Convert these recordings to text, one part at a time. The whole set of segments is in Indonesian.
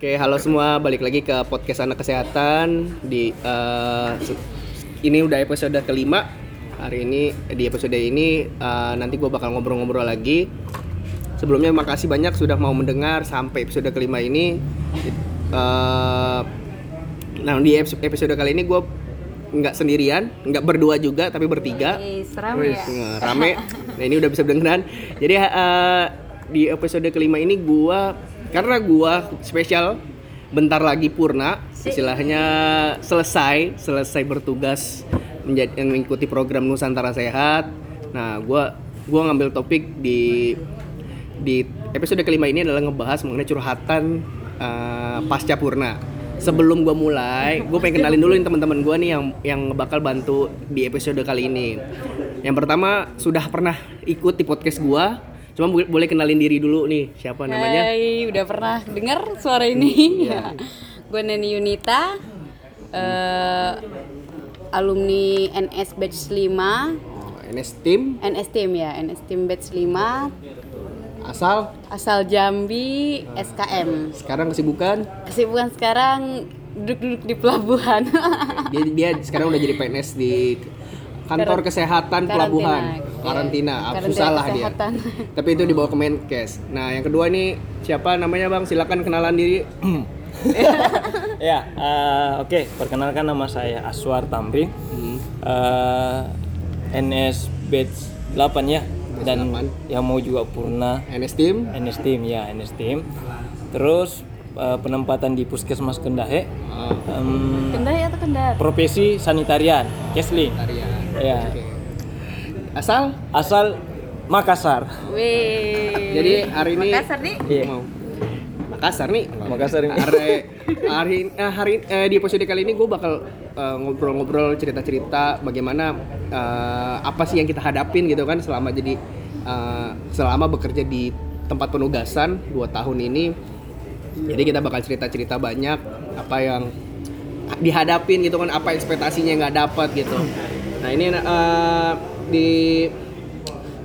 Oke, halo semua, balik lagi ke podcast anak kesehatan di se- ini udah episode kelima. Hari ini di episode ini eh, nanti gue bakal ngobrol-ngobrol lagi. Sebelumnya makasih banyak sudah mau mendengar sampai episode kelima ini. Eh, nah di episode kali ini gue nggak sendirian, nggak berdua juga, tapi bertiga. Wih, ya. rame. Nah ini udah bisa beneran. Jadi eh, di episode kelima ini gua karena gua spesial bentar lagi purna, istilahnya selesai selesai bertugas menjadi mengikuti program Nusantara Sehat. Nah gua gua ngambil topik di di episode kelima ini adalah ngebahas mengenai curhatan eh, pasca purna. Sebelum gua mulai, gue pengen kenalin dulu nih teman-teman gua nih yang yang bakal bantu di episode kali ini. Yang pertama sudah pernah ikut di podcast gua, cuma bo- boleh kenalin diri dulu nih siapa namanya? Hai, udah pernah dengar suara ini? Ya. Gue Neni Yunita, eh, alumni NS Batch 5, Oh, NS Team NS Team ya, NS Team Batch 5, asal asal Jambi, SKM. sekarang kesibukan Kesibukan sekarang duduk-duduk di pelabuhan. dia dia sekarang udah jadi PNS di kantor kesehatan karantina. pelabuhan Iya. karantina Ah, Karantina susah lah dia tapi itu dibawa ke Menkes nah yang kedua nih siapa namanya bang silakan kenalan diri Ya, eh, oke. Perkenalkan nama saya Aswar Tamrin, Hmm. eh, NS Batch 8 ya, dan 8. yang mau juga purna NS Team NS Team ya, NS Team. Terus eh, penempatan di Puskesmas Kendahe, Ah, em, Kendari atau kendar? profesi sanitarian, Kesli. Tarian. Ya, Oke. asal asal Makassar. Wih. Jadi hari ini Makassar nih. Iya. mau Makassar nih. Makassar ini. Hari hari eh, hari eh, di episode kali ini gue bakal eh, ngobrol-ngobrol cerita-cerita bagaimana eh, apa sih yang kita hadapin gitu kan selama jadi eh, selama bekerja di tempat penugasan dua tahun ini. Jadi kita bakal cerita-cerita banyak apa yang dihadapin gitu kan apa ekspektasinya nggak dapat gitu. Nah ini eh, di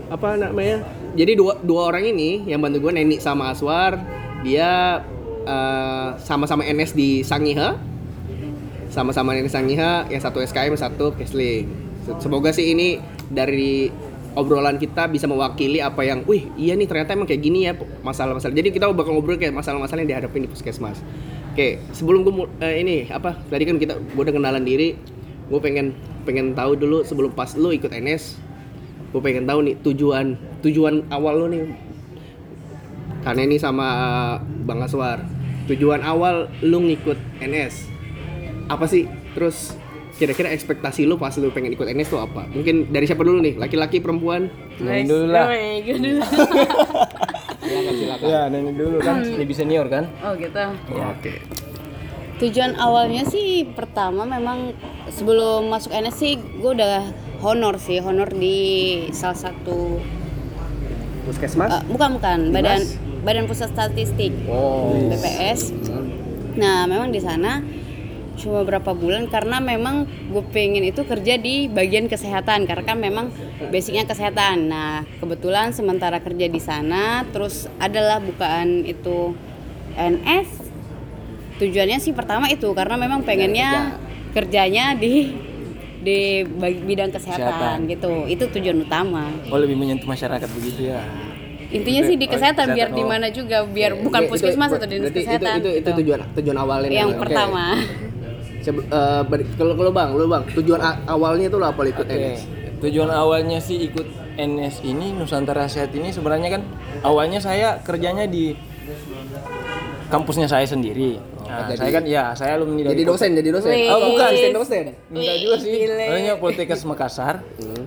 apa namanya? Jadi dua dua orang ini yang bantu gue Neni sama Aswar dia eh, sama-sama NS di Sangihe. Sama-sama NS Sangihe yang satu SKM satu Kesling Se- semoga sih ini dari obrolan kita bisa mewakili apa yang wih iya nih ternyata emang kayak gini ya masalah-masalah. Jadi kita bakal ngobrol kayak masalah-masalah yang dihadapin di puskesmas. Oke sebelum gue ini apa tadi kan kita gue udah kenalan diri gue pengen pengen tahu dulu sebelum pas lu ikut NS gue pengen tahu nih tujuan tujuan awal lo nih. Karena ini sama Bang Aswar. Tujuan awal lu ngikut NS apa sih? Terus kira-kira ekspektasi lu pas lu pengen ikut NS tuh apa? Mungkin dari siapa dulu nih? Laki-laki perempuan? Neni dulu lah. Wih, gue dulu. silakan silakan. Ya, Neni dulu kan, lebih senior kan. Oh gitu. ya, oke Tujuan awalnya sih pertama memang sebelum masuk NS sih gue udah honor sih honor di salah satu puskesmas eh, bukan bukan Dinas? badan badan pusat statistik oh BPS. Nah memang di sana cuma berapa bulan karena memang gue pengen itu kerja di bagian kesehatan karena kan memang basicnya kesehatan. Nah kebetulan sementara kerja di sana terus adalah bukaan itu NS tujuannya sih pertama itu karena memang pengennya kerjanya di di bidang kesehatan, Kesehatan. gitu itu tujuan utama Oh, lebih menyentuh masyarakat begitu ya. intinya sih di Oh, kesehatan biar kesehatan, di oh. mana juga biar bukan Itu- puskesmas itu- atau dinas itu- kesehatan itu, itu, gitu. tujuan tujuan awalnya yang Oke. pertama eh, kalau kalau bang lu bang tujuan awalnya itu lo apa ikut Oke. NS Tujuan awalnya sih ikut NS ini Nusantara Sehat ini sebenarnya kan awalnya saya kerjanya di kampusnya saya sendiri. Nah, jadi- saya kan ya saya alumni dari jadi dosen jadi dosen Wih. oh bukan asisten dosen Enggak juga sih. Namanya Poltekkes Makassar.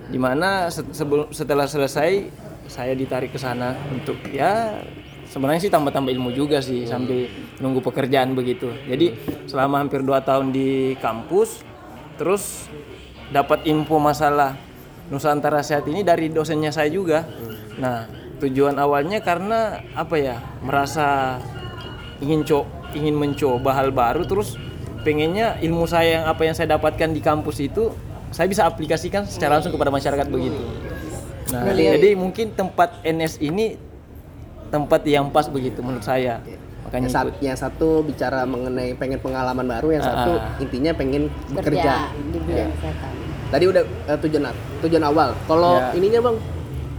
Di mana se- sebelum setelah selesai saya ditarik ke sana untuk ya sebenarnya sih tambah-tambah ilmu juga sih sambil nunggu pekerjaan begitu. Jadi selama hampir 2 tahun di kampus terus dapat info masalah Nusantara Sehat ini dari dosennya saya juga. Nah, tujuan awalnya karena apa ya? Merasa ingin co ingin mencoba hal baru terus pengennya ilmu saya yang apa yang saya dapatkan di kampus itu saya bisa aplikasikan secara langsung kepada masyarakat begitu. Nah, Berarti- jadi mungkin tempat NS ini tempat yang pas begitu menurut saya. makanya yang, sat- ikut. yang satu bicara mengenai pengen pengalaman baru yang Ah, satu ah. intinya pengen bekerja kerja di bidang kesehatan tadi udah eh, tujuan tujuan awal kalau Ya. ininya bang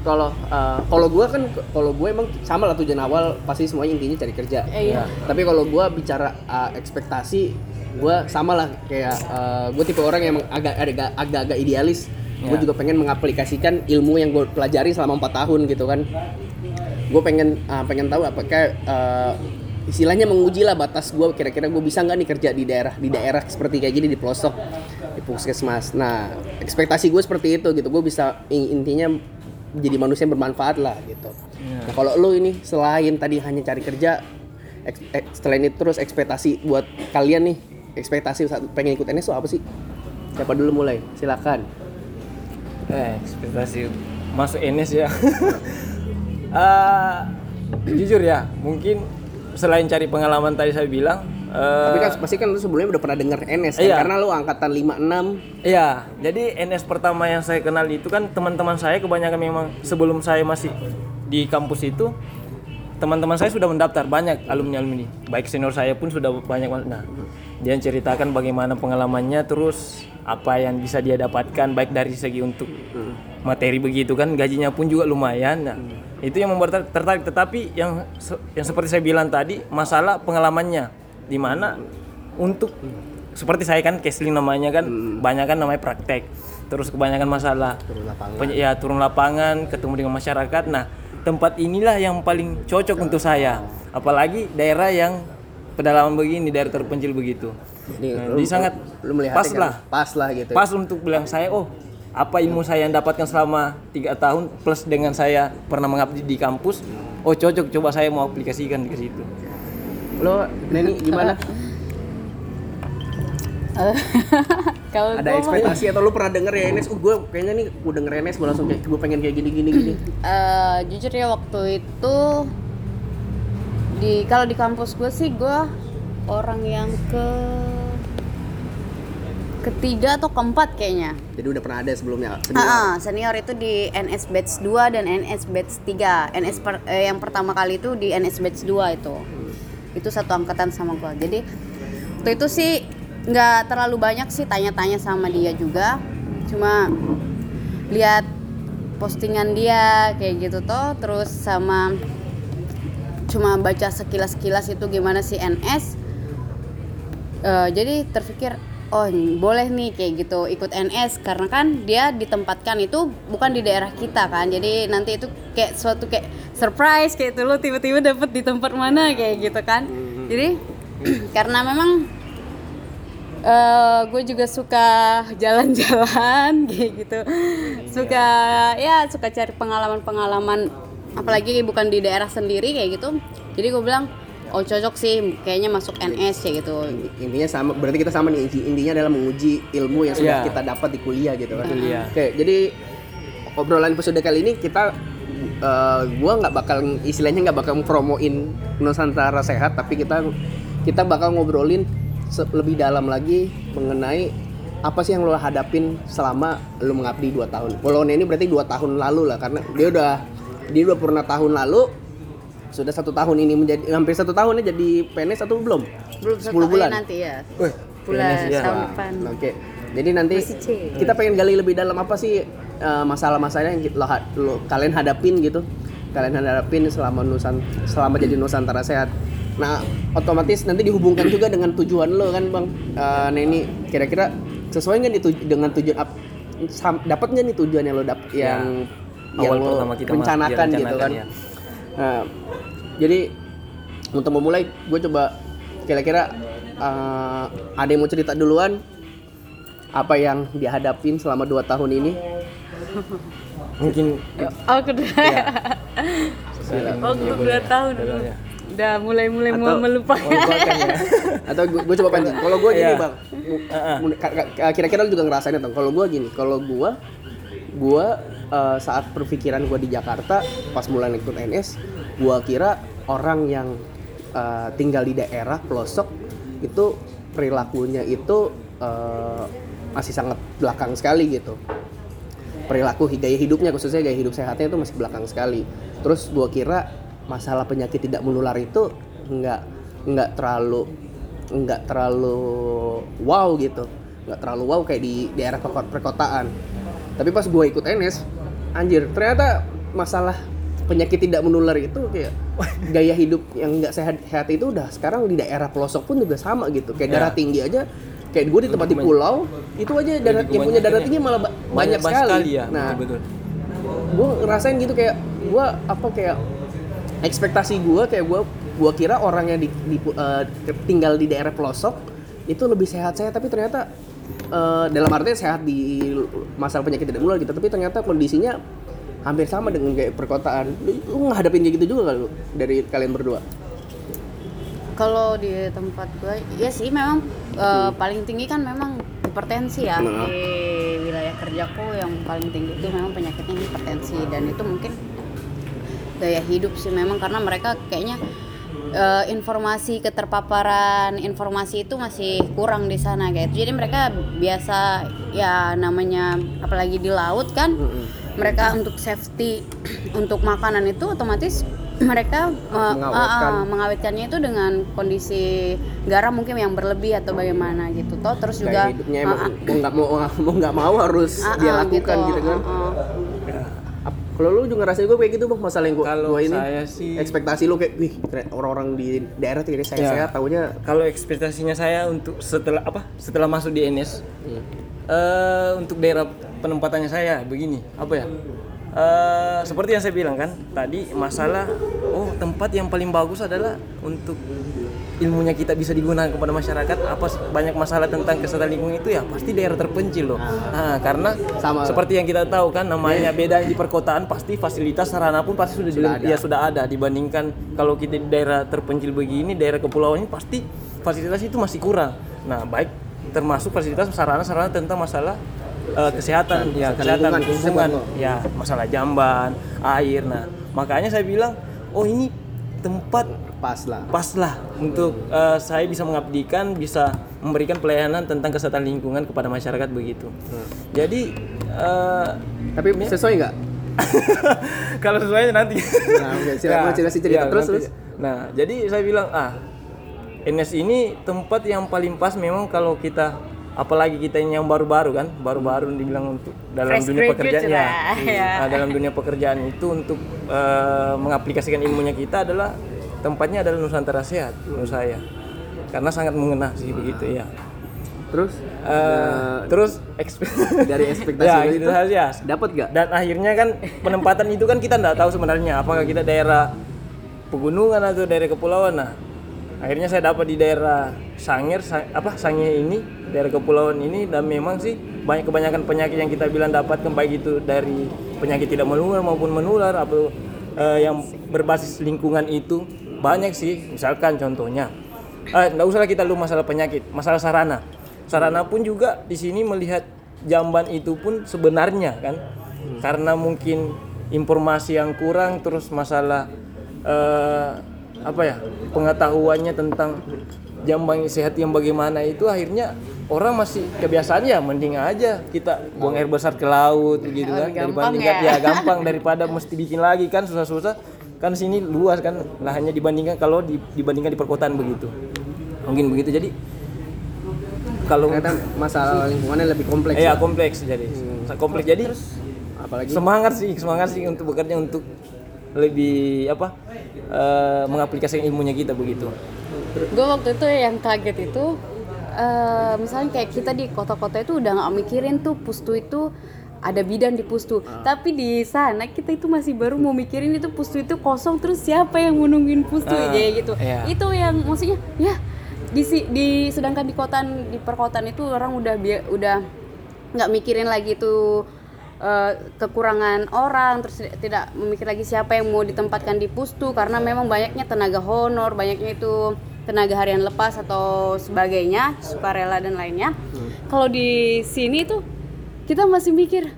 kalau eh, kalau gue kan kalau gue emang sama lah tujuan awal pasti semuanya intinya cari kerja. Eh, iya. tapi kalau gue bicara eh, ekspektasi gue sama lah kayak gue tipe orang yang agak agak agak idealis. Gue Ya. juga pengen mengaplikasikan ilmu yang gue pelajari selama empat tahun gitu kan. Gue pengen eh, pengen tahu apakah eh, istilahnya menguji lah batas gue kira-kira gue bisa nggak nih kerja di daerah di daerah seperti kayak gini di pelosok di puskesmas. Nah ekspektasi gue seperti itu gitu. Gue bisa in- intinya jadi manusia yang bermanfaat lah gitu. Nah kalau lo ini selain tadi hanya cari kerja eh, selain itu terus ekspektasi buat kalian nih ekspektasi saat pengen ikut NS itu apa sih? Siapa dulu mulai? Silakan. Eh, ekspektasi masuk NS ya. Eh, jujur ya, mungkin selain cari pengalaman tadi saya bilang, eh, tapi kan pasti kan lu sebelumnya udah pernah denger NS kan? Iya. karena lu angkatan 56 Iya, jadi NS pertama yang saya kenal itu kan teman-teman saya kebanyakan memang sebelum saya masih di kampus itu teman-teman saya sudah mendaftar banyak alumni alumni baik senior saya pun sudah banyak nah dia ceritakan bagaimana pengalamannya terus apa yang bisa dia dapatkan baik dari segi untuk materi begitu kan gajinya pun juga lumayan. Nah itu yang membuat ter- tertarik. Tetapi yang yang seperti saya bilang tadi masalah pengalamannya di mana untuk seperti saya kan casling namanya kan banyak kan namanya praktek terus kebanyakan masalah. Turun lapangan. Ya turun lapangan ketemu dengan masyarakat. Nah tempat inilah yang paling cocok untuk saya. Apalagi daerah yang pedalaman begini daerah terpencil begitu. Nih, Nah, lu- jadi sangat lu pas kan lah. pas lah gitu. Pas untuk bilang saya oh apa ilmu saya yang dapatkan selama tiga tahun plus dengan saya pernah mengabdi di kampus oh cocok coba saya mau aplikasikan ke situ lo Neni gimana kalau ada ekspektasi atau lu pernah denger ya NS uh gue kayaknya nih gue denger NS gue langsung kayak gue pengen kayak gini gini gini Eh, jujur ya waktu itu di kalau di kampus gue sih gue orang yang ke ketiga atau keempat kayaknya. jadi udah pernah ada sebelumnya Ah, ah, senior itu di NS batch 2 dan NS batch 3. NS per- eh, yang pertama kali itu di NS batch 2 itu. Itu satu angkatan sama gua. Jadi waktu itu sih nggak terlalu banyak sih tanya-tanya sama dia juga. Cuma lihat postingan dia kayak gitu toh terus sama cuma baca sekilas-sekilas itu gimana sih NS Eh, jadi terpikir oh boleh nih kayak gitu ikut NS karena kan dia ditempatkan itu bukan di daerah kita kan jadi nanti itu kayak suatu kayak surprise kayak itu lo tiba-tiba dapet di tempat mana kayak gitu kan. Jadi karena memang eh gue juga suka jalan-jalan kayak gitu. Suka ya suka cari pengalaman-pengalaman apalagi bukan di daerah sendiri kayak gitu. Jadi gue bilang oh cocok sih kayaknya masuk NS kayak gitu. Intinya sama berarti kita sama nih. Inti- intinya adalah menguji ilmu yang sudah Iya. kita dapat di kuliah gitu. Kan Kuliah. oke jadi obrolan episode kali ini kita eh, gua nggak bakal istilahnya nggak bakal promoin Nusantara sehat tapi kita kita bakal ngobrolin lebih dalam lagi mengenai apa sih yang lo hadapin selama lo mengabdi 2 tahun. Kalau ini berarti dua tahun lalu lah karena dia udah dia udah pernah tahun lalu sudah satu tahun ini menjadi hampir satu tahun ya jadi PNS atau belum? belum 10 satu bulan. nanti ya Wih, bulan PNS ya. tahun depan Oke. Jadi nanti kita pengen gali lebih dalam apa sih eh, masalah-masalah yang lo, lo- kalian hadapin gitu. Kalian hadapin selama nusan selama jadi Nusantara sehat. Nah, otomatis nanti dihubungkan juga dengan tujuan lo kan, Bang. Eh, Neni, kira-kira sesuai nggak nih tuj- dengan tujuan ap- dapat nggak nih tujuan yang lo dap Ya, yang awal yang lo pertama kita rencanakan mas- gitu kan. ya. Nah, jadi untuk memulai, gue coba kira-kira eh, ada yang mau cerita duluan apa yang dihadapin selama 2 tahun ini? Mungkin oh kedua ya, dua boleh. tahun ya. udah mulai-mulai mau Atau- melupakan Melupakan ya. Atau gue coba pancing. Kalau gue gini Iya. bang, kira-kira lu juga ngerasain atau? Kalau gue gini, kalau gue, gue eh, saat perpikiran gue di Jakarta pas mulai ikut NS, gue kira orang yang eh, tinggal di daerah pelosok itu perilakunya itu eh, masih sangat belakang sekali gitu. Perilaku gaya hidupnya khususnya gaya hidup sehatnya itu masih belakang sekali. Terus gua kira masalah penyakit tidak menular itu nggak nggak terlalu nggak terlalu wow gitu nggak terlalu wow kayak di daerah perko- perkotaan tapi pas gue ikut NS anjir ternyata masalah penyakit tidak menular itu kayak gaya hidup yang nggak sehat sehat itu udah sekarang di daerah pelosok pun juga sama gitu kayak Ya. darah tinggi aja kayak gue di tempat di pulau itu aja darah yang punya darah tinggi malah ba- banyak, sekali. ya. Nah betul gue ngerasain gitu kayak gue apa kayak ekspektasi gue kayak gue gue kira orang yang di, di- eh, tinggal di daerah pelosok itu lebih sehat sehat tapi ternyata eh, dalam artinya sehat di masalah penyakit tidak menular gitu tapi ternyata kondisinya hampir sama dengan kayak perkotaan. Lu, lu ngadepin kayak gitu juga lu dari kalian berdua Kalau di tempat gue, ya sih memang eh, paling tinggi kan memang hipertensi ya Nah. di wilayah kerjaku yang paling tinggi itu memang penyakitnya hipertensi dan itu mungkin gaya hidup sih memang karena mereka kayaknya eh, informasi keterpaparan informasi itu masih kurang di sana kayak itu. Jadi mereka biasa ya namanya apalagi di laut kan mereka untuk safety untuk makanan itu otomatis mereka Mengawetkan. ah, ah, mengawetkannya itu dengan kondisi garam mungkin yang berlebih atau bagaimana gitu toh terus juga gaya hidupnya emang ah, mau nggak mau mau nggak mau harus ah, ah, dia lakukan gitu, kan ah, ah. Ap- kalau lu juga ngerasain gue kayak gitu bang masalah yang gue Kalau ini saya sih- ekspektasi lu kayak wih orang-orang di daerah tuh saya Ya. sehat tahunya kalau ekspektasinya saya untuk setelah apa setelah masuk di NS eh, untuk daerah penempatannya saya begini apa ya Eh, seperti yang saya bilang kan tadi masalah oh tempat yang paling bagus adalah untuk ilmunya kita bisa digunakan kepada masyarakat. Apa banyak masalah tentang kesehatan lingkungan itu ya pasti daerah terpencil loh. Nah, karena Sama. seperti yang kita tahu kan namanya beda di perkotaan pasti fasilitas sarana pun pasti sudah, Sudah dilem- ada. ya sudah ada. Dibandingkan kalau kita di daerah terpencil begini daerah kepulauan ini pasti fasilitas itu masih kurang. Nah baik termasuk fasilitas sarana-sarana tentang masalah eh, kesehatan ya Kesehatan kesehatan lingkungan, lingkungan. ya masalah jamban air nah. Makanya saya bilang oh ini tempat pas lah. pas lah untuk eh, saya bisa mengabdikan bisa memberikan pelayanan tentang kesehatan lingkungan kepada masyarakat begitu. Jadi eh, tapi sesuai nggak? Kalau sesuai nanti. Nah, oke, silakan cerita- cerita terus, nanti. terus. nah jadi saya bilang ah NS ini tempat yang paling pas memang kalau kita apalagi kita yang baru-baru kan baru-baru dibilang untuk dalam Fresh dunia pekerjaan ya, ya. Dalam dunia pekerjaan itu untuk eh, mengaplikasikan ilmunya kita adalah tempatnya adalah Nusantara Sehat menurut saya. Karena sangat mengena sih begitu ya. Terus? Eh, terus ekspe- dari ekspektasi ya, gitu itu saja. dapat nggak? Dan akhirnya kan penempatan itu kan kita nggak tahu sebenarnya apakah kita daerah pegunungan atau daerah kepulauan. Nah akhirnya saya dapat di daerah Sangir Sa- apa Sangir ini daerah kepulauan ini dan memang sih banyak kebanyakan penyakit yang kita bilang dapatkan baik itu dari penyakit tidak menular maupun menular atau eh, yang berbasis lingkungan itu banyak sih. Misalkan contohnya eh nggak usah lah kita lu masalah penyakit masalah sarana. Sarana pun juga di sini melihat jamban itu pun sebenarnya kan? Karena mungkin informasi yang kurang terus masalah eh, apa ya pengetahuannya tentang jamban sehat yang bagaimana itu akhirnya orang masih kebiasaan ya mending aja kita buang air besar ke laut gitu kan. Gampang ya. ya gampang. Daripada mesti bikin lagi kan susah-susah. Kan sini luas kan lahannya dibandingkan kalau di- dibandingkan di perkotaan begitu. Mungkin begitu. Jadi kalau ternyata masalah lingkungannya lebih kompleks Iya ya. kompleks jadi. Kompleks. Jadi apalagi? semangat sih semangat sih untuk bekerja untuk lebih apa eh, mengaplikasikan ilmunya kita begitu gue waktu itu yang kaget itu eh, misalnya kayak kita di kota-kota itu udah nggak mikirin tuh pustu itu ada bidan di pustu. Tapi di sana kita itu masih baru mau mikirin itu pustu itu kosong terus siapa yang mau nungguin pustu Ah, kayak gitu. iya. itu yang maksudnya ya di, di sedangkan di kotaan di perkotaan itu orang udah udah nggak mikirin lagi tuh eh, kekurangan orang terus tidak- tidak memikir lagi siapa yang mau ditempatkan di pustu karena memang banyaknya tenaga honor banyaknya itu tenaga harian lepas atau sebagainya sukarela dan lainnya. Kalau di sini tuh kita masih mikir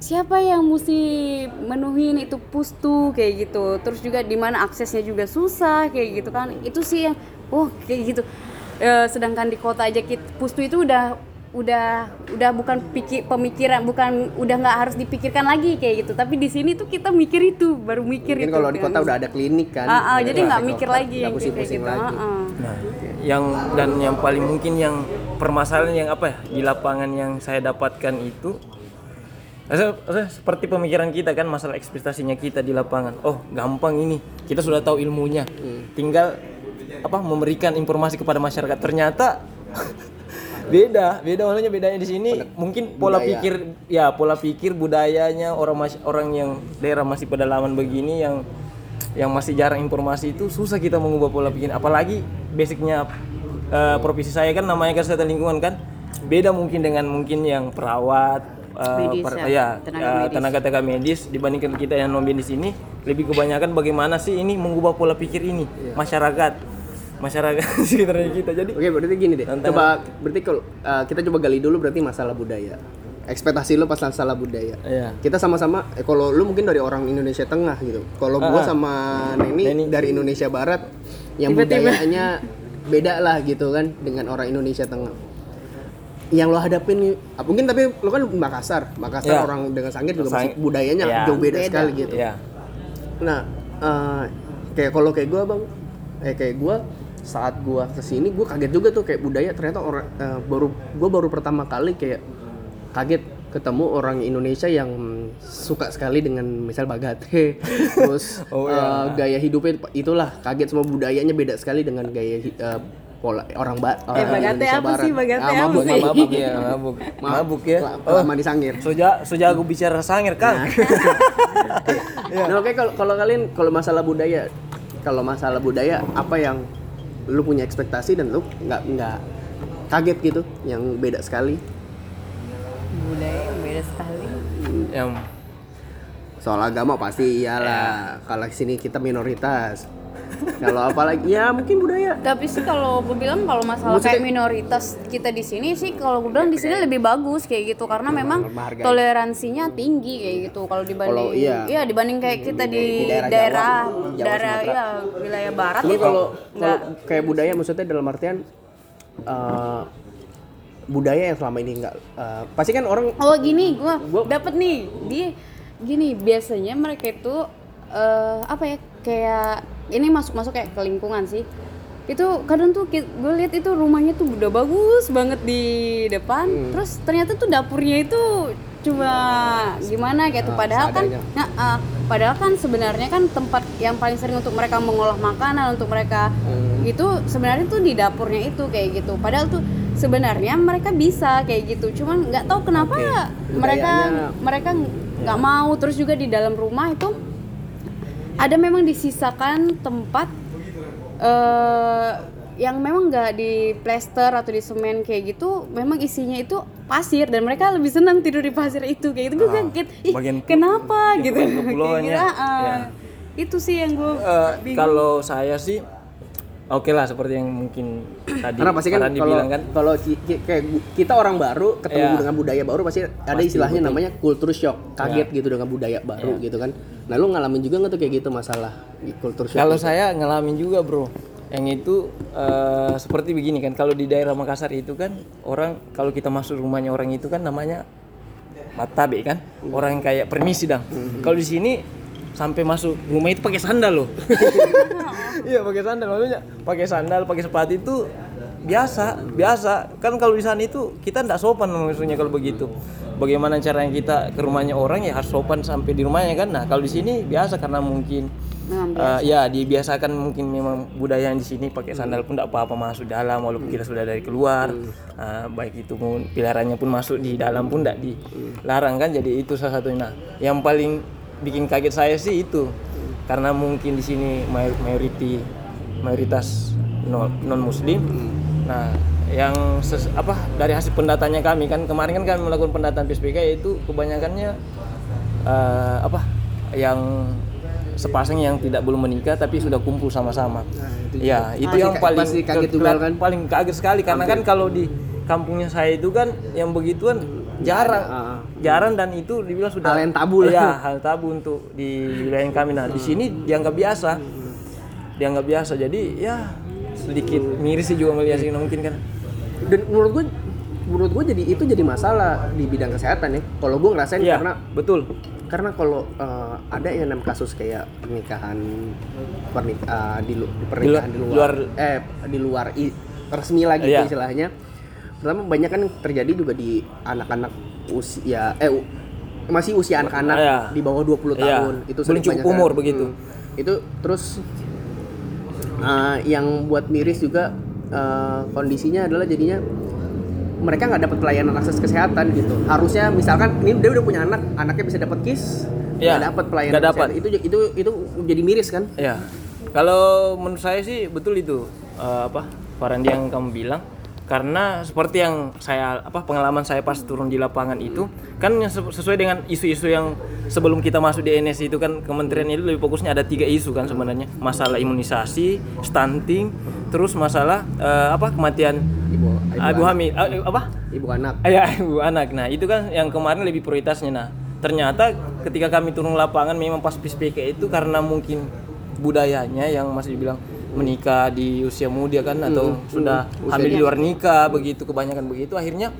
siapa yang mesti menuhin itu pustu kayak gitu. Terus juga di mana aksesnya juga susah kayak gitu kan. Itu sih yang oh kayak gitu. Eh, sedangkan di kota aja kita, pustu itu udah udah udah bukan pikir pemikiran bukan udah nggak harus dipikirkan lagi kayak gitu tapi di sini tuh kita mikir itu baru mikir Mungkin itu kalau di kan. kota udah ada klinik kan. Ah, Udah jadi ada nggak mikir lagi nggak yang kayak pusing-pusing gitu lagi. Ah, ah. Nah, yang dan yang paling mungkin yang permasalahan yang apa ya di lapangan yang saya dapatkan itu seperti pemikiran kita kan masalah ekspektasinya kita di lapangan. Oh, gampang ini. Kita sudah tahu ilmunya. Tinggal apa memberikan informasi kepada masyarakat. Ternyata beda, beda makanya bedanya di sini mungkin pola budaya. pikir ya pola pikir budayanya orang mas- orang yang daerah masih pedalaman begini yang yang masih jarang informasi itu susah kita mengubah pola pikir apalagi basicnya eh, profesi saya kan namanya kesehatan lingkungan kan beda mungkin dengan mungkin yang perawat eh, Medis per- ya, ya, tenaga eh, medis. tenaga-tenaga medis dibandingkan kita yang non medis ini lebih kebanyakan bagaimana sih ini mengubah pola pikir ini Iya. masyarakat masyarakat sekitarnya kita jadi Oke, berarti gini deh. Tantangan. Coba berarti kalau uh, kita coba gali dulu berarti masalah budaya. Ekspektasi lo pas masalah budaya. Iya. Kita sama-sama eh, kalau lu mungkin dari orang Indonesia Tengah gitu. Kalau gua sama Neni, Neni. dari Indonesia Barat yang Tiba-tiba. budayanya beda lah gitu kan dengan orang Indonesia Tengah. Yang lo hadapin nih, ah, mungkin tapi lo kan Makassar, Iya. Makassar orang dengan Sangir juga Sang- masih budayanya Iya. jauh beda, Beda. sekali gitu. ya Nah, eh, kayak kalau kayak gue bang, eh kayak gue saat gue ke sini gue kaget juga tuh kayak budaya ternyata orang eh, baru gue baru pertama kali kayak kaget ketemu orang Indonesia yang suka sekali dengan misal bagate terus Oh, eh, gaya hidupnya itulah kaget semua budayanya beda sekali dengan gaya eh, pola orang ba orang bagate Indonesia apa Barat. sih? Bagate Ah, apa mabuk, sih? mabuk. mabuk ya mabuk Mabuk. mabuk ya Lah, oh lama di Sangir sudah aku bicara sangir kang Nah, oke kalau kalau kalian kalau masalah budaya, kalau masalah budaya apa yang lu punya ekspektasi dan lu nggak nggak kaget gitu yang beda sekali? Budaya yang beda sekali. Yang soal agama pasti iyalah. Kalau sini kita minoritas kalau apalagi ya mungkin budaya tapi sih kalau gue bilang kalau masalah Maksudnya- kayak minoritas kita di sini sih kalau gue bilang di sini lebih bagus kayak gitu karena memang toleransinya tinggi kayak gitu kalau dibanding Kalau iya. dibanding kayak kita di, di daerah daerah Jawa, Jawa, daerah ya wilayah barat Tapi itu kalau kayak budaya maksudnya dalam artian eh, budaya yang selama ini nggak eh, pasti kan orang Oh gini, gua, Gua- dapet nih. Dia gini, biasanya mereka itu eh, apa ya? Kayak ini masuk-masuk kayak ke lingkungan sih. Itu kadang tuh gue lihat itu rumahnya tuh udah bagus banget di depan. Hmm. Terus ternyata tuh dapurnya itu cuma gimana gitu. Ah, Padahal kan. Nah, ah, padahal kan sebenarnya kan tempat yang paling sering untuk mereka mengolah makanan, untuk mereka Hmm. itu sebenarnya tuh di dapurnya itu kayak gitu. Padahal tuh sebenarnya mereka bisa kayak gitu. Cuman nggak tahu kenapa Oke. mereka mereka nggak mau. Terus juga di dalam rumah itu ada memang disisakan tempat eh yang memang nggak di plester atau di semen kayak gitu memang isinya itu pasir dan mereka lebih senang tidur di pasir itu kayak gitu. Gue Ah, kaget ih bagian kenapa? gitu. Kayak gitu. ah. Ya. itu sih yang gue Eh, kalau saya sih oke lah seperti yang mungkin tadi karena pasti kan kalau kan kalau kayak kita orang baru ketemu Iya. dengan budaya baru pasti ada Pasti, istilahnya betul. namanya culture shock kaget Iya. gitu dengan budaya baru Iya. gitu kan nah lu ngalamin juga nggak tuh kayak gitu masalah culture shock Kalau gitu? saya ngalamin juga bro, yang itu eh, seperti begini kan. Kalau di daerah Makassar itu kan orang kalau kita masuk rumahnya orang itu kan namanya matabe kan, orang yang kayak permisi dong. Kalau di sini sampai masuk rumah itu pakai sandal loh. Iya pakai sandal. Maksudnya pakai sandal pakai sepatu itu biasa biasa. Kan kalau di sana itu kita tidak sopan maksudnya kalau begitu. Bagaimana caranya kita ke rumahnya orang ya harus sopan sampai di rumahnya kan? Nah kalau di sini biasa karena mungkin Eh, ya dibiasakan mungkin memang budaya yang di sini pakai sandal pun tidak apa-apa masuk dalam walaupun kita sudah dari keluar. Eh, baik itu pun pilariannya pun masuk di dalam pun tidak dilarang kan? Jadi itu salah satunya. Nah yang paling bikin kaget saya sih itu. Karena mungkin di sini may- mayoriti mayoritas non muslim nah yang ses- apa dari hasil pendatanya kami kan kemarin kan kami melakukan pendataan PSBK yaitu kebanyakannya eh, apa yang sepasang yang tidak belum menikah tapi sudah kumpul sama-sama. itu ya, itu Pasti yang paling kaget juga kan? paling kaget sekali. Karena kan kalau di kampungnya saya itu kan yang begituan jarang. Ah. Jarang dan itu dibilang sudah Hal yang tabu lah. Ya, hal tabu untuk di wilayah kami. Nah, di sini dianggap biasa. Dianggap biasa. Jadi ya sedikit miris sih juga melihat sih mungkin kan. dan menurut gue menurut gue jadi itu jadi masalah di bidang kesehatan ya. Kalau gue ngerasain Iya, karena betul. karena kalau eh, ada yang enam kasus kayak pernikahan pernik eh, di, di pernikahan di luar, luar- eh di luar i- resmi lagi Iya. istilahnya. Pertama banyak kan terjadi juga di anak-anak usia eh u- masih usia anak-anak Iya. di bawah 20 Iya. tahun. Itu Belum cukup kan. umur begitu. Hmm. Itu terus eh, yang buat miris juga eh, kondisinya adalah jadinya mereka nggak dapat pelayanan akses kesehatan gitu. Harusnya misalkan ini dia udah punya anak, anaknya bisa dapat KIS, Iya, nggak dapat pelayanan dapat. kesehatan. Itu itu itu jadi miris kan? Ya, kalau menurut saya sih betul itu eh, apa Farandi yang kamu bilang karena seperti yang saya apa pengalaman saya pas turun di lapangan itu kan sesuai dengan isu-isu yang sebelum kita masuk di NS itu kan kementerian itu lebih fokusnya ada tiga isu kan sebenarnya masalah imunisasi, stunting, terus masalah eh, apa kematian Ibu, ibu hamil eh, apa ibu anak. Iya, ibu anak. Nah, itu kan yang kemarin lebih prioritasnya. Nah, ternyata ketika kami turun lapangan memang pas PSPK itu karena mungkin budayanya yang masih dibilang menikah di usia muda kan atau sudah hamil di luar nikah begitu kebanyakan begitu akhirnya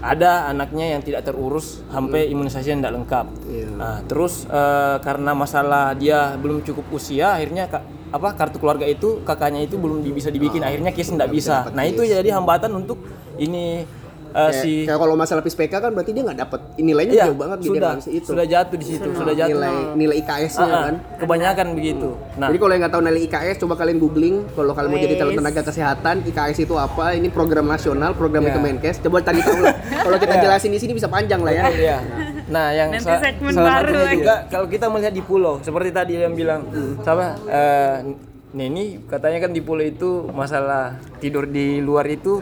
ada anaknya yang tidak terurus sampai imunisasi yang tidak lengkap. Iya. Nah, terus eh, karena masalah dia belum cukup usia akhirnya ka- apa kartu keluarga itu kakaknya itu belum bisa dibikin akhirnya KIS tidak bisa. Nah, itu jadi hambatan untuk ini eh, Kayak, si kayak kalau masalah PSPK kan berarti dia nggak dapat nilainya Iya, jauh banget gitu sudah bisa itu. sudah jatuh di situ, sudah jatuh. nilai nilai IKS-nya Ah, ah, kan. kebanyakan begitu. Nah, Jadi kalau yang nggak tahu nilai IKS, coba kalian googling. Kalau kalian mau jadi calon tenaga kesehatan, IKS itu apa? Ini program nasional, program Ya. Kemenkes. Coba tadi tahu lah. Kalau kita jelasin di sini bisa panjang lah ya. Iya. Nah, yang Nanti sa- salah baru satunya lagi. juga kalau kita melihat di pulau, seperti tadi yang bilang, sama eh, Neni katanya kan di pulau itu masalah tidur di luar itu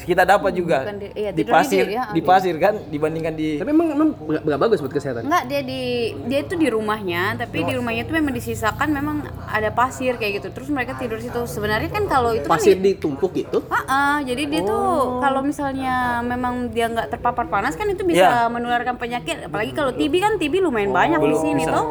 kita dapat juga Bukan di- iya, di tidur di- pasir, iya, di pasir kan dibandingkan di Tapi emang emang nggak nggak bagus buat kesehatan. Enggak, dia di dia itu di rumahnya, tapi di rumahnya itu memang disisakan memang ada pasir kayak gitu. Terus mereka tidur situ. Sebenarnya kan kalau itu Pasir kan ditumpuk gitu. Ah, ah, jadi dia tuh kalau misalnya memang dia nggak terpapar panas kan itu bisa Iya. menularkan penyakit. Apalagi kalau TB kan TB lumayan banyak di sini tuh.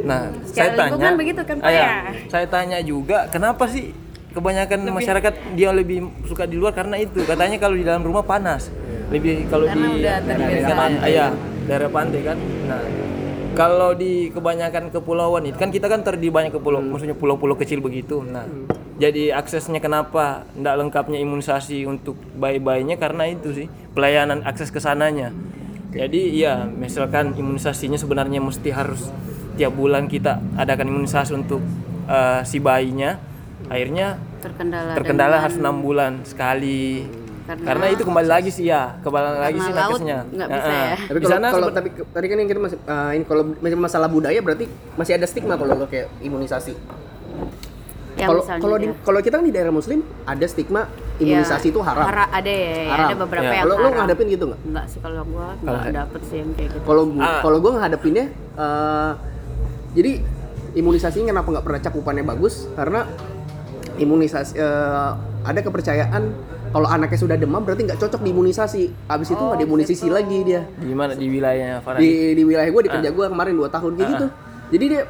Nah, Secara saya tanya, lingkungan begitu kan, Pak, Ah, ya. ya? Saya tanya juga, kenapa sih kebanyakan masyarakat dia lebih suka di luar karena itu katanya kalau di dalam rumah panas. Lebih kalau Karena di daerah pantai, ya, daerah pantai kan. Nah, kalau di kebanyakan kepulauan itu kan kita kan terdiri banyak kepulau, maksudnya pulau-pulau kecil begitu. Nah, jadi aksesnya kenapa tidak lengkapnya imunisasi untuk bayi-bayinya karena itu sih pelayanan akses ke sananya. Jadi ya misalkan imunisasinya sebenarnya mesti harus tiap bulan kita adakan imunisasi untuk eh, si bayinya. Akhirnya Terkendala. terkendala dengan- harus enam bulan sekali. Karena- Karena, itu kembali lagi sih ya, kembali lagi sih nakesnya. nggak bisa ya. Tapi Di kalau tapi tadi kan yang kita masih eh, ini kalau masalah budaya berarti masih ada stigma kalau lo kayak imunisasi. Yang Kalau misalnya kalau di kalau kita kan di daerah muslim ada stigma imunisasi Ya, itu haram. hara- ada ya, ya, Haram. ada beberapa Ya. yang Kalau lo haram. ngadepin gitu nggak? Enggak sih kalau gua enggak dapet sih yang kayak gitu. Kalau Ah. kalau gue ngadepinnya eh, jadi imunisasi kenapa nggak pernah cakupannya bagus karena imunisasi eh, ada kepercayaan kalau anaknya sudah demam berarti nggak cocok diimunisasi. Abis itu nggak diimunisasi lagi dia di mana di wilayahnya Farhan? di di wilayah gue di Ah. kerja gue kemarin dua tahun kayak gitu. Jadi dia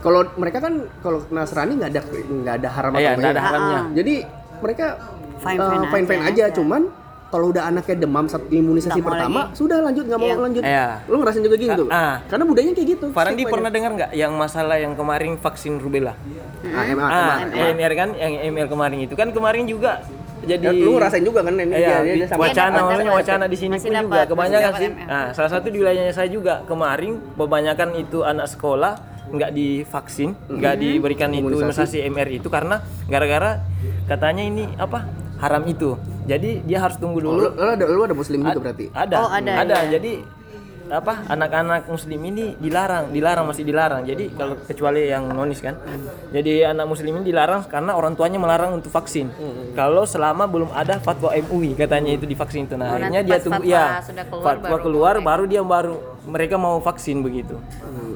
kalau mereka kan kalau Nasrani nggak ada nggak ada haram iya, atau nggak ada enggak. haramnya. Jadi mereka Fine-fine fine fine aja. aja, cuman kalau udah anaknya demam saat imunisasi mau pertama lagi. sudah lanjut nggak mau Iya. lanjut. Iya. Lo ngerasain juga gitu? Ah. Karena budayanya kayak gitu. Farandi pernah dengar nggak yang masalah yang kemarin vaksin rubella? Ah, emang, Ah. MR kan yang MR kemarin itu kan kemarin juga jadi Ya, lu ngerasain juga kan ini Iya, dia, di- dia sama wacana dapat. wacana di sini pun dapat, juga kebanyakan sih. Nah, salah satu di wilayahnya saya juga kemarin kebanyakan itu anak sekolah nggak divaksin, nggak diberikan itu imunisasi MR itu karena gara-gara katanya ini apa haram itu. Jadi dia harus tunggu Oh, dulu. lu, lu ada lu ada muslim juga Ad- berarti. Ada. Oh, ada, iya. Jadi apa anak-anak muslim ini dilarang, dilarang masih dilarang. Jadi kalau kecuali yang nonis kan. Jadi anak muslim ini dilarang karena orang tuanya melarang untuk vaksin. Kalau selama belum ada fatwa MUI katanya itu divaksin itu. Nah, Oh, akhirnya dia tunggu fatwa ya. sudah keluar fatwa baru keluar boleh. baru dia baru mereka mau vaksin begitu.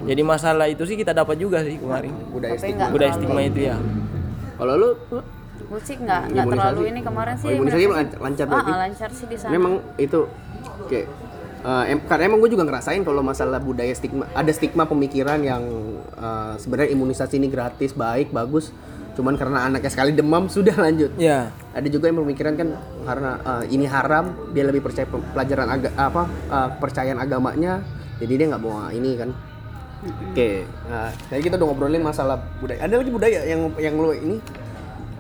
Jadi masalah itu sih kita dapat juga sih kemarin. Budaya stigma. Budaya stigma itu ya. Kalau lu Gue sih nggak nggak terlalu ini kemarin sih. Oh, imunisasi lancar- lancar Ah, berarti? ah, lancar sih di sana. memang itu kayak eh, em- karena emang gue juga ngerasain kalau masalah budaya stigma ada stigma pemikiran yang eh, sebenarnya imunisasi ini gratis baik bagus. Cuman karena anaknya sekali demam sudah lanjut. Ya ada juga yang memikirkan kan karena eh, ini haram dia lebih percaya pe- pelajaran aga, apa eh, kepercayaan agamanya jadi dia nggak mau ini kan. Oke nah tadi kita udah ngobrolin masalah budaya. Ada lagi budaya yang yang lu ini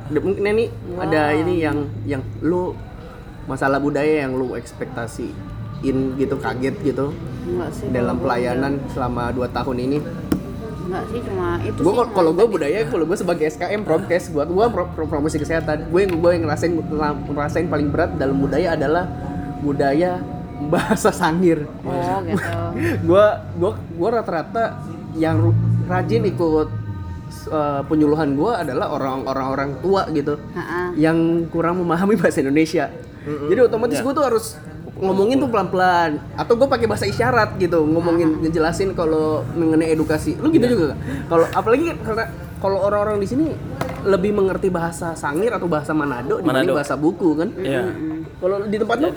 mungkin ini ada ini yang yang lu masalah budaya yang lu ekspektasiin gitu kaget gitu Enggak sih. dalam pelayanan selama 2 tahun ini Enggak sih cuma itu sih. kalau gue budaya kalau gue sebagai SKM promkes buat gue pro, pro- promosi kesehatan gue gue yang ngerasain ngerasain paling berat dalam budaya adalah budaya bahasa sangir Oh gitu. gue gue gue rata-rata yang rajin ikut uh, penyuluhan gue adalah orang-orang orang tua gitu Ha-ha. yang kurang memahami bahasa Indonesia jadi otomatis gue tuh harus ngomongin tuh pelan-pelan atau gue pakai bahasa isyarat gitu ngomongin ngejelasin kalau mengenai edukasi lu gitu juga gak? kalau apalagi karena kalau orang-orang di sini lebih mengerti bahasa Sangir atau bahasa Manado dibanding Manado. bahasa buku kan Iya. kalau di tempat lu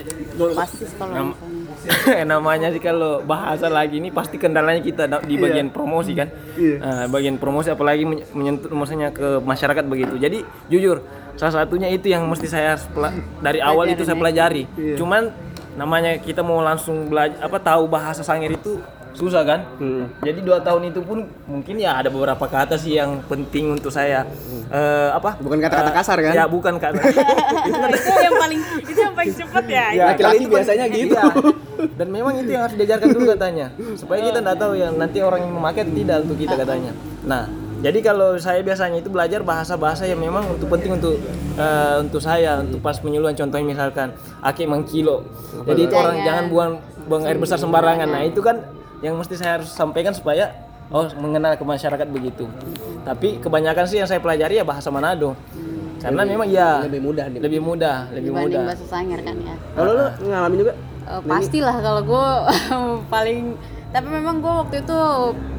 Pasti kalau. namanya sih kalau bahasa lagi ini pasti kendalanya kita di bagian promosi kan Iya. Nah, bagian promosi apalagi men- menyentuh maksudnya ke masyarakat begitu jadi jujur salah satunya itu yang mesti saya dari awal itu saya pelajari Iya. cuman namanya kita mau langsung belajar apa tahu bahasa Sangir itu susah kan Hmm. jadi dua tahun itu pun mungkin ya ada beberapa kata sih yang penting untuk saya eh, apa Bukan kata-kata Eh, kasar, kan? ya bukan kata itu yang paling itu yang paling cepet ya. Ya, Laki-laki kan- biasanya gitu. Iya. Dan memang itu yang harus diajarkan dulu katanya. Supaya kita tidak tahu yang nanti orang yang memakai atau tidak untuk kita katanya. Nah, jadi kalau saya biasanya itu belajar bahasa-bahasa yang memang untuk penting untuk eh, untuk saya untuk pas penyuluhan contohnya misalkan ake mangkilo. Jadi itu orang jangan buang buang air besar sembarangan. Nah, itu kan yang mesti saya harus sampaikan supaya oh mengenal ke masyarakat begitu. Tapi kebanyakan sih yang saya pelajari ya bahasa Manado. Karena memang ya lebih mudah nih lebih mudah, lebih mudah. bahasa Sangir kan ya. kalau lu ngalamin juga Eh, pastilah kalau gue paling tapi memang gue waktu itu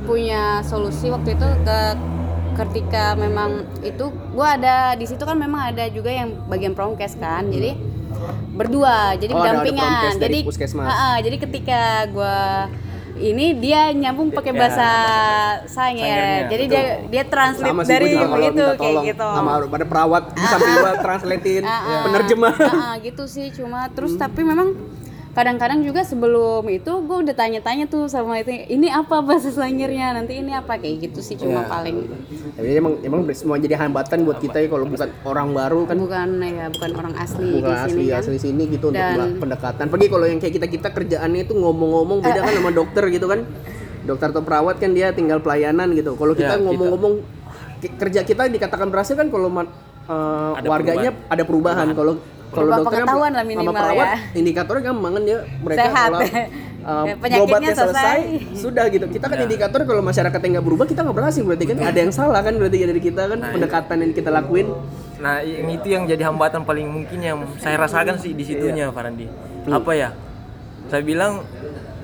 punya solusi waktu itu ke ketika memang itu gue ada di situ kan memang ada juga yang bagian promkes kan jadi berdua jadi Oh, ada- ada berdampingan jadi puskesmas. Ha-ha, jadi ketika gue ini dia nyambung pakai Ya, bahasa Sangir Sangirnya, jadi dia dia translate sama dari minta kayak gitu. Sama pada perawat samping gua translatein Ah, ah. penerjemah. Ah, ah, gitu sih cuma terus tapi memang kadang-kadang juga sebelum itu gue udah tanya-tanya tuh sama itu ini apa bahasa Sangirnya nanti ini apa kayak gitu sih cuma Iya. paling Jadi emang emang semua jadi hambatan buat kita ya kalau bukan orang baru kan bukan ya bukan orang asli bukan di sini asli kan asli sini gitu untuk Dan- mela- pendekatan. Pergi kalau yang kayak kita kita kerjaannya itu ngomong-ngomong beda kan sama dokter gitu kan. Dokter atau perawat kan dia tinggal pelayanan gitu. Kalau kita Ya, ngomong-ngomong ke- kerja kita dikatakan berhasil kan kalau eh, Ada warganya ada perubahan. Kalau kalau dokter kan pengetahuan lah sama minimal perawat ya. indikatornya gampang kan dia mereka Sehat. kalau eh, Ya, penyakitnya berobatnya selesai, selesai. sudah gitu. Kita kan indikator kalau masyarakat yang nggak berubah kita nggak berhasil berarti kan ada yang salah kan berarti dari kita kan pendekatan yang kita lakuin. Nah, yang itu yang jadi hambatan paling mungkin yang saya rasakan sih di situnya, Farandi. Apa ya? Saya bilang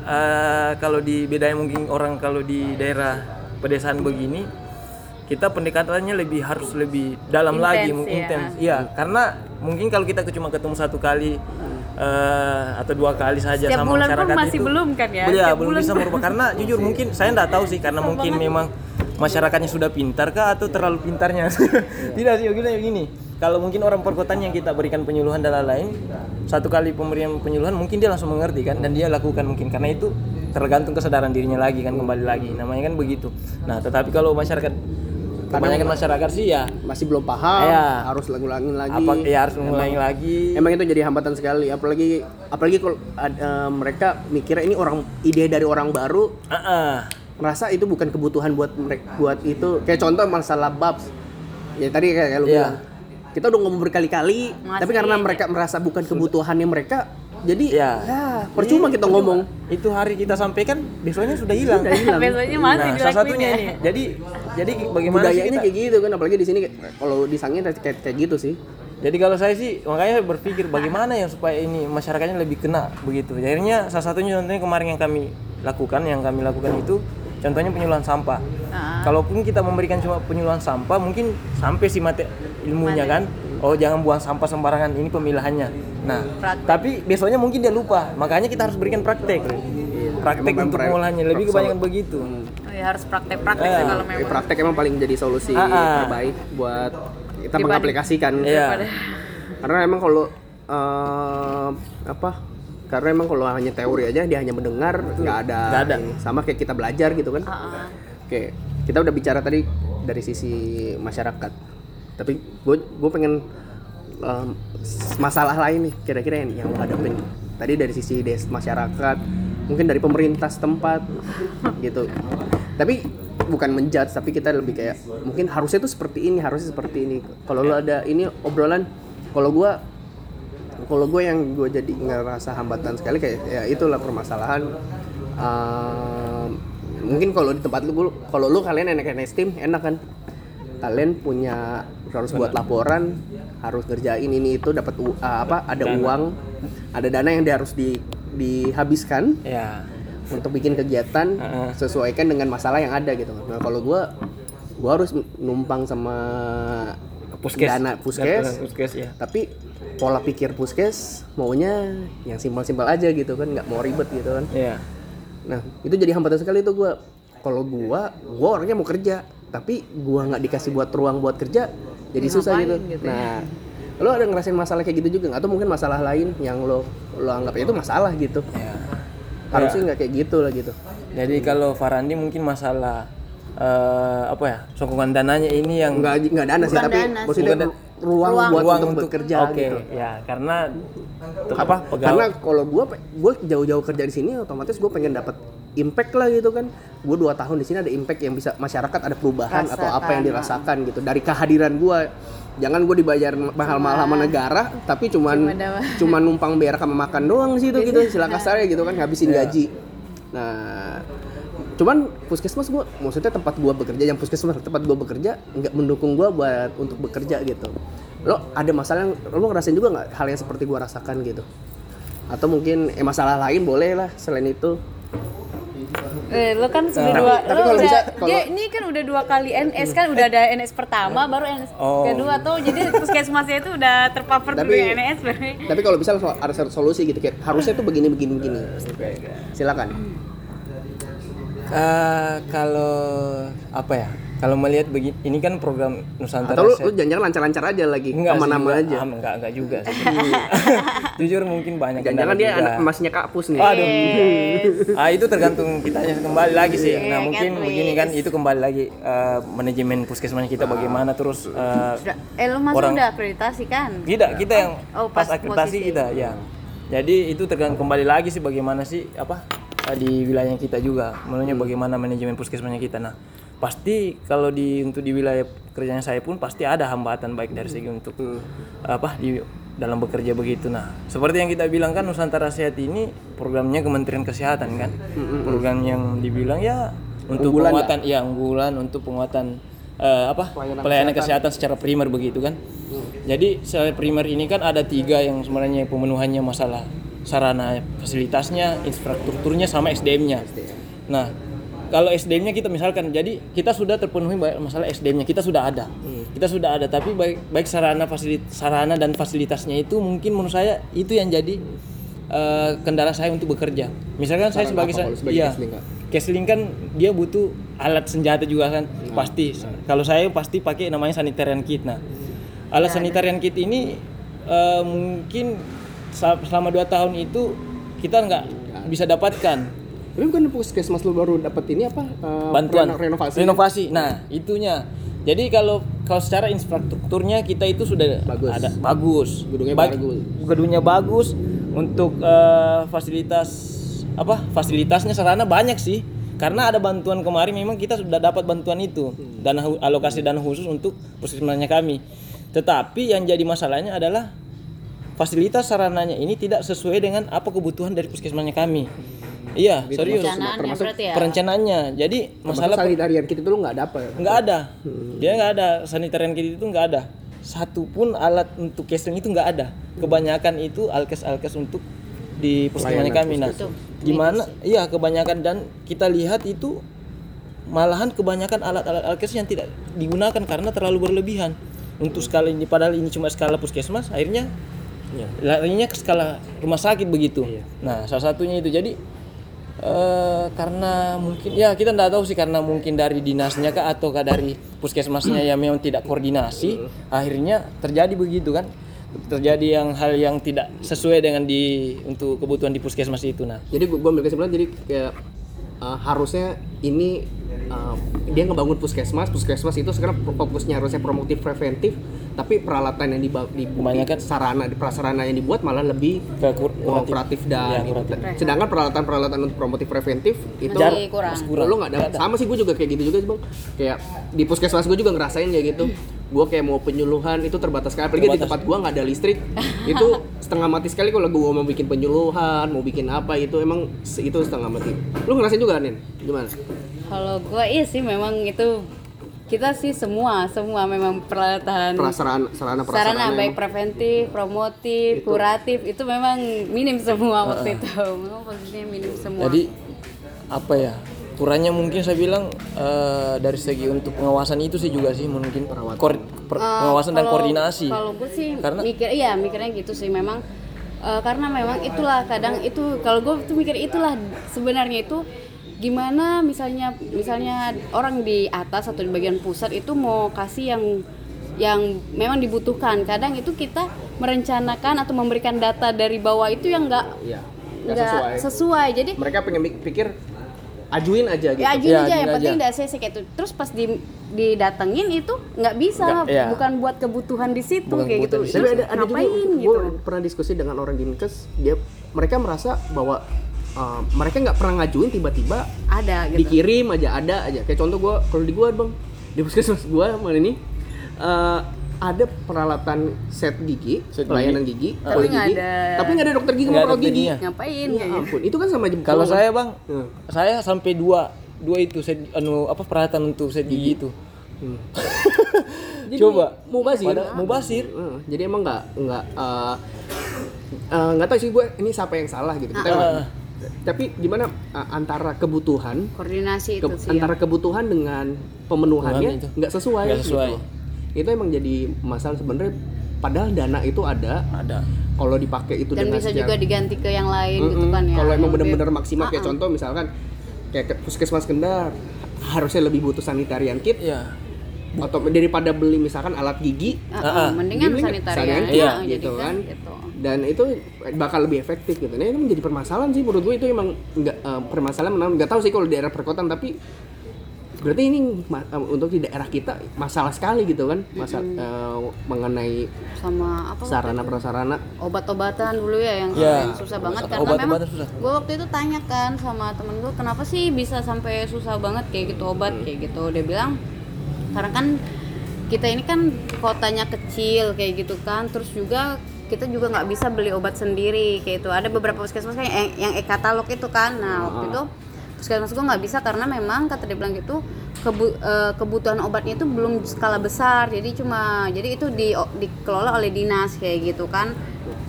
eh, kalau di bedanya mungkin orang kalau di daerah pedesaan begini, kita pendekatannya lebih harus lebih dalam Intens, lagi, ya. mungkin intens. Iya, karena mungkin kalau kita cuma ketemu satu kali eh, atau dua kali saja Setiap sama bulan pun masyarakat masih itu, belum kan ya? Setiap belum bisa pun. merubah karena jujur mungkin saya nggak tahu sih karena mungkin memang masyarakatnya sudah pintar kah atau terlalu pintarnya tidak sih begini begini kalau mungkin orang perkotaan yang kita berikan penyuluhan dan lain-lain satu kali pemberian penyuluhan mungkin dia langsung mengerti kan dan dia lakukan mungkin karena itu tergantung kesadaran dirinya lagi kan kembali lagi namanya kan begitu nah tetapi kalau masyarakat kebanyakan masyarakat sih ya Masih belum paham, Iya. harus ulangin lagi. apa ya harus mengulangi lagi Emang itu jadi hambatan sekali, apalagi apalagi kalau eh, mereka mikirnya ini orang ide dari orang baru, Ah, ah. merasa itu bukan kebutuhan buat mereka buat itu. Kayak contoh masalah babs. Ya tadi kayak, kayak lu Iya. bilang. Kita udah ngomong berkali-kali, tapi karena mereka merasa bukan kebutuhannya mereka, jadi Iya. ya percuma kita ngomong. itu hari kita sampaikan besoknya sudah hilang besoknya masih nah, salah satunya ya. ini. Jadi jadi bagaimana Budayanya kita? kayak gitu kan, apalagi di sini kalau di Sangir kayak, kayak gitu sih. Jadi kalau saya sih makanya berpikir bagaimana ya supaya ini masyarakatnya lebih kena begitu. Akhirnya salah satunya contohnya kemarin yang kami lakukan, yang kami lakukan itu contohnya penyuluhan sampah. Ah. Kalaupun kita memberikan cuma penyuluhan sampah, mungkin sampai sih mate ilmunya kan. Oh jangan buang sampah sembarangan, ini pemilahannya. Nah, Praktek. tapi besoknya mungkin dia lupa. Makanya kita harus berikan praktek. Praktek Emang untuk pengolahannya lebih kebanyakan begitu. Oh ya harus praktek-praktek Eh, kalau Eh, memang praktek emang paling jadi solusi Ah, ah. terbaik buat kita Dibanding- mengaplikasikan Iya. karena emang kalau eh, apa karena emang kalau hanya teori aja dia hanya mendengar nggak ada, Nggak ada. sama kayak kita belajar gitu kan Ah, ah. oke kita udah bicara tadi dari sisi masyarakat tapi gue gue pengen em, masalah lain nih kira-kira yang yang lo hadapin. Tadi dari sisi des masyarakat mungkin dari pemerintah setempat gitu. Tapi bukan menjudge tapi kita lebih kayak mungkin harusnya tuh seperti ini harusnya seperti ini. Kalau lo ada ini obrolan kalau gue kalau gue yang gue jadi ngerasa hambatan sekali kayak ya itulah permasalahan Ehm, mungkin kalau di tempat lu kalau lu kalian enak-enak tim enak kan kalian punya harus buat laporan harus ngerjain ini itu dapat u- ah, apa ada uang ada dana yang harus di dihabiskan ya. untuk bikin kegiatan Heeh. sesuaikan dengan masalah yang ada gitu. Nah kalau gua gua harus numpang sama puskes. dana puskes. Puskes ya. Tapi pola pikir puskes maunya yang simpel-simpel aja gitu kan. Nggak mau ribet gitu kan. Ya. Nah itu jadi hambatan sekali tuh gua. Kalau gua gua orangnya mau kerja tapi gua nggak dikasih buat ruang buat kerja jadi susah gitu, Ngapain gitu. ya? nah lo ada ngerasain masalah kayak gitu juga nggak? Atau mungkin masalah lain yang lo lo anggap itu masalah gitu? Ya harusnya nggak kayak gitu lah gitu. Jadi kalau Farandi mungkin masalah eh, apa ya sokongan dananya ini yang nggak nggak dana sih Bukan tapi dana sih. maksudnya Bukan ruang, buat untuk, bekerja oke gitu. ya karena apa? pegawai karena kalau gue gue jauh-jauh kerja di sini otomatis gue pengen dapat impact lah gitu kan. Gue dua tahun di sini ada impact yang bisa masyarakat ada perubahan atau apa yang Rasakan. dirasakan gitu dari kehadiran gue jangan gue dibayar mahal-mahal sama negara tapi cuman Cuma dapat- cuman numpang berak sama makan doang di situ gitu istilah kasarnya gitu kan ngabisin Iya. gaji. Nah cuman puskesmas gue maksudnya tempat gue bekerja yang puskesmas tempat gue bekerja nggak mendukung gue buat untuk bekerja gitu. Lo ada masalah yang lo ngerasain juga nggak hal yang seperti gue rasakan gitu? Atau mungkin eh, masalah lain boleh lah selain itu. Eh, lo kan sudah Tapi- dua, tapi lo kalau udah, bisa, kalau- dia ini kan udah dua kali NS kan, udah ada NS pertama, baru NS Oh. kedua tuh, jadi puskesmasnya itu udah terpapar Tapi- NS berarti. tapi kalau bisa so- ada solusi gitu kayak harusnya tuh begini begini begini. Silakan Eh, kalau apa ya kalau melihat begini ini kan program Nusantara atau lu, lu jangan lancar-lancar aja lagi enggak. aja Ah, enggak, enggak juga sih. Jujur mungkin banyak jangan-jangan dia juga. anak emasnya kapus nih Aduh. ah itu tergantung kitanya kembali lagi sih. Nah, mungkin kan, begini kan itu kembali lagi eh, manajemen puskesmas kita bagaimana terus eh, Sudah, eh lo masuk Orang- udah akreditasi kan? tidak kita yang Oh, pas, pas akreditasi posisi. kita ya. Jadi itu tergantung kembali lagi sih bagaimana sih apa di wilayah kita juga, menurutnya bagaimana manajemen puskesmasnya kita. Nah, pasti kalau di untuk di wilayah kerjanya saya pun pasti ada hambatan baik dari segi untuk apa di dalam bekerja begitu. Nah, seperti yang kita bilang kan Nusantara Sehat ini programnya Kementerian Kesehatan kan, program yang dibilang ya untuk Unggulan penguatan, ya unggulan untuk penguatan eh, apa pelayanan, kesehatan. secara primer begitu kan. Jadi secara primer ini kan ada tiga yang sebenarnya pemenuhannya masalah sarana fasilitasnya, infrastrukturnya sama SDM-nya. Nah, kalau SDM-nya kita misalkan jadi kita sudah terpenuhi masalah SDM-nya kita sudah ada. Kita sudah ada tapi baik baik sarana fasilit sarana dan fasilitasnya itu mungkin menurut saya itu yang jadi eh, kendala saya untuk bekerja. Misalkan saya Sarana sebagai apa sebagai iya, Kesling, kan dia butuh alat senjata juga kan pasti. Kalau saya pasti pakai namanya sanitarian kit. Nah, alat sanitarian kit ini eh, mungkin selama dua tahun itu kita nggak bisa dapatkan tapi bukan puskesmas lu baru dapat ini apa eh, bantuan reno- renovasi renovasi. Nah, itunya. Jadi kalau kalau secara infrastrukturnya kita itu sudah Bagus. ada bagus. Gedungnya Baik- bagus. Gedungnya bagus untuk eh, fasilitas apa? Fasilitasnya sarana banyak sih. Karena ada bantuan kemarin memang kita sudah dapat bantuan itu. Dana hu- alokasi dana khusus untuk puskesmasnya kami. Tetapi yang jadi masalahnya adalah fasilitas sarananya ini tidak sesuai dengan apa kebutuhan dari puskesmasnya kami. Iya, serius. Perencanaannya termasuk ya? Perencanaannya. Jadi masalah masalah sanitarian kita itu lu nggak ada apa ya nggak ada dia nggak ada sanitarian kit itu nggak ada satu pun alat untuk casing itu nggak ada kebanyakan itu alkes alkes untuk di puskesmasnya kami nah Betul. gimana? Iya kebanyakan. Dan kita lihat itu malahan kebanyakan alat-alat alkes yang tidak digunakan karena terlalu berlebihan. Untuk skala ini padahal ini cuma skala puskesmas akhirnya larinya ke skala rumah sakit begitu. Nah salah satunya itu. Jadi Eh, karena mungkin ya kita nggak tahu sih karena mungkin dari dinasnya kah ataukah dari puskesmasnya yang memang tidak koordinasi akhirnya terjadi begitu kan terjadi yang hal yang tidak sesuai dengan di untuk kebutuhan di puskesmas itu nah. Jadi gue ambil kesimpulan jadi kayak uh, harusnya ini uh, dia ngebangun puskesmas, puskesmas itu sekarang fokusnya harusnya promotif preventif, tapi peralatan yang diba- di, Kebanyakan- sarana di prasarana yang dibuat malah lebih kooperatif dan Ya, gitu. sedangkan peralatan-peralatan untuk promotif preventif itu Masih kurang. Lu nggak ada. Sama sih gue juga kayak gitu juga sih bang. Kayak di puskesmas gue juga ngerasain kayak gitu. Gue kayak mau penyuluhan itu terbatas sekali. Apalagi di tempat gue nggak ada listrik. itu setengah mati sekali kalau gue mau bikin penyuluhan, mau bikin apa itu emang itu setengah mati. Lu ngerasain juga Nin? Gimana? Kalau gue iya sih memang itu kita sih semua semua memang peralatan Prasarana, sarana sarana baik preventif, promotif, kuratif itu memang minim semua waktu itu. Memang posisinya minim semua. jadi apa ya kurangnya mungkin saya bilang eh, dari segi untuk pengawasan itu sih juga sih mungkin Kor- per- pengawasan dan Kalau- koordinasi. Kalau gue sih Karena- mikir iya mikirnya gitu sih. Memang eh, karena memang itulah kadang itu kalau gue tuh mikir itulah sebenarnya itu gimana misalnya misalnya orang di atas atau di bagian pusat itu mau kasih yang yang memang dibutuhkan kadang itu kita merencanakan atau memberikan data dari bawah itu yang enggak Iya. Nggak enggak sesuai. sesuai. jadi Mereka pengen pikir ajuin aja gitu. ya ajuin Ya, aja ajuin yang penting aja. tidak CC kayak itu terus pas di didatengin itu nggak bisa Nggak, iya. bukan buat kebutuhan di situ Bukan kayak gitu di Tapi ada, ada juga ngapain gue gitu pernah diskusi dengan orang dinkes, dia mereka merasa bahwa uh, mereka nggak pernah ngajuin tiba-tiba ada gitu dikirim aja ada aja. Kayak contoh gue kalau di gue bang di puskesmas gue mana ini uh, ada peralatan set gigi, Set pelayanan gigi, Tapi poli nggak gigi, ada- tapi nggak ada dokter gigi Nggak ada gigi. giginya. ngapain Ya ampun, itu kan sama aja. kalau saya bang Hmm. saya sampai dua dua itu set, anu apa peralatan untuk set gigi itu Hmm. Jadi coba mau basir. Pada- mau basir Heeh, jadi emang nggak nggak uh, uh, nggak tahu sih gue ini siapa yang salah gitu. Kita emang- tapi gimana uh, antara kebutuhan koordinasi itu ke- sih ya. antara kebutuhan dengan pemenuhannya nggak sesuai, Nggak sesuai. gitu. Itu emang jadi masalah sebenarnya. Padahal dana itu ada, ada kalau dipakai itu dan dengan bisa secara- juga diganti ke yang lain gitu Mm-mm. kan ya Kalau emang benar-benar maksimal kayak Ah-ah. contoh misalkan kayak ke puskesmas Kendar harusnya lebih butuh sanitarian kit ya atau daripada beli misalkan alat gigi ah, ah. mendingan Mendingan sanitarian sanitarian ya, gitu jadi kan. gitu. Dan itu bakal lebih efektif gitu. Nah itu menjadi permasalahan sih menurut gue itu emang nggak eh, permasalahan nggak tahu sih kalau di daerah perkotaan tapi berarti ini eh, untuk di daerah kita masalah sekali gitu kan. Masa eh, mengenai sama apa sarana prasarana. Obat-obatan dulu ya yang, Ya, yang susah banget obat- karena obat-obatan memang susah. gue waktu itu tanya kan sama temen gue kenapa sih bisa sampai susah banget kayak gitu obat? Hmm. kayak gitu. Dia bilang karena kan kita ini kan kotanya kecil kayak gitu kan terus juga kita juga nggak bisa beli obat sendiri kayak itu. Ada beberapa puskesmas kan yang, yang e-katalog itu kan. Nah waktu itu puskesmas gue nggak bisa karena memang kata dia bilang gitu kebu- eh, kebutuhan obatnya itu belum skala besar. Jadi cuma jadi itu di dikelola oleh dinas kayak gitu kan.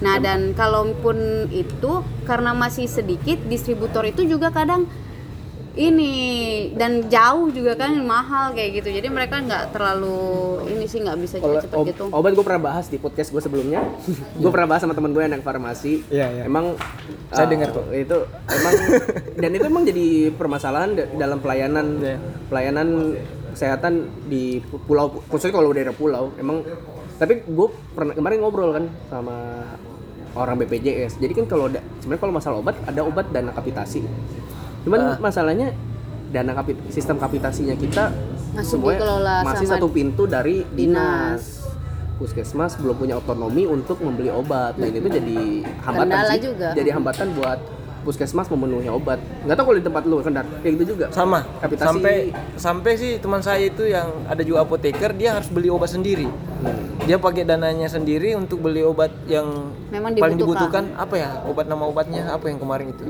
Nah dan kalaupun itu karena masih sedikit distributor itu juga kadang ini dan jauh juga kan mahal kayak gitu jadi mereka nggak terlalu ini sih nggak bisa ob- gitu obat gue pernah bahas di podcast gue sebelumnya. gue pernah bahas sama temen gue yang anak farmasi. Iya, iya. Emang Saya uh, dengar kok. Itu emang dan itu emang jadi permasalahan da- dalam pelayanan Iya. pelayanan kesehatan di pu- pulau khususnya kalau daerah pulau. Emang tapi gue pernah kemarin ngobrol kan sama orang BPJS. Jadi kan kalau da- sebenarnya kalau masalah obat ada obat dana kapitasi. Cuman masalahnya dana kapit sistem kapitasinya kita Masih semuanya masih satu pintu dari dinas. Puskesmas belum punya otonomi untuk membeli obat. Nah, itu jadi hambatan Kendala sih. juga. Jadi hambatan buat puskesmas memenuhi obat. Nggak tahu kalau di tempat lu Kendar kayak gitu juga. sama. Kapitasi sampai sampai sih teman saya itu yang ada juga apoteker dia harus beli obat sendiri. Dia pakai dananya sendiri untuk beli obat yang Memang paling dibutuhkan. dibutuhkan. Apa ya? Obat nama obatnya apa yang kemarin itu?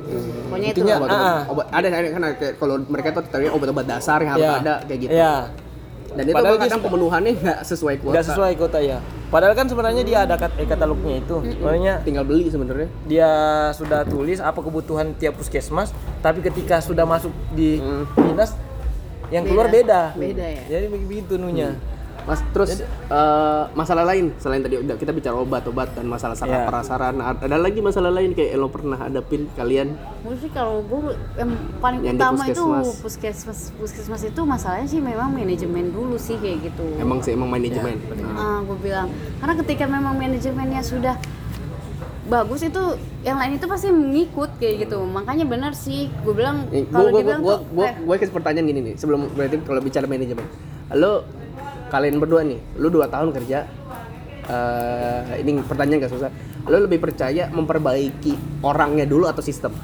Pokoknya itu. Intinya, obat, ah. obat ada ada kan kalau mereka tuh tadi obat-obat dasar yang harus ya. ada kayak gitu. ya Dan itu Padahal kadang pemenuhannya nggak sesuai kuota. nggak sesuai kota ya padahal kan sebenarnya dia ada kat- eh, katalognya itu makanya Tinggal beli sebenarnya. dia sudah tulis apa kebutuhan tiap puskesmas tapi ketika sudah masuk di Hmm. dinas yang keluar beda Beda ya? jadi begitu nunya Mas terus eh, masalah lain selain tadi udah kita bicara obat-obat dan masalah saraf Iya. prasarana ada lagi masalah lain kayak lo pernah hadapin kalian? Sih kalau gue yang paling Yang utama itu puskesmas. puskesmas puskesmas itu masalahnya sih memang manajemen dulu sih kayak gitu. emang sih emang manajemen? Ah, gue bilang. Karena ketika memang manajemennya sudah bagus itu yang lain itu pasti mengikut kayak gitu. Makanya benar sih gue bilang kalau gua, dibilang gua, tuh gua, eh, gua kasih pertanyaan gini nih sebelum berarti kalau bicara manajemen. Lo kalian berdua nih lo dua tahun kerja eh ini pertanyaan gak susah. Lo lebih percaya memperbaiki orangnya dulu atau sistem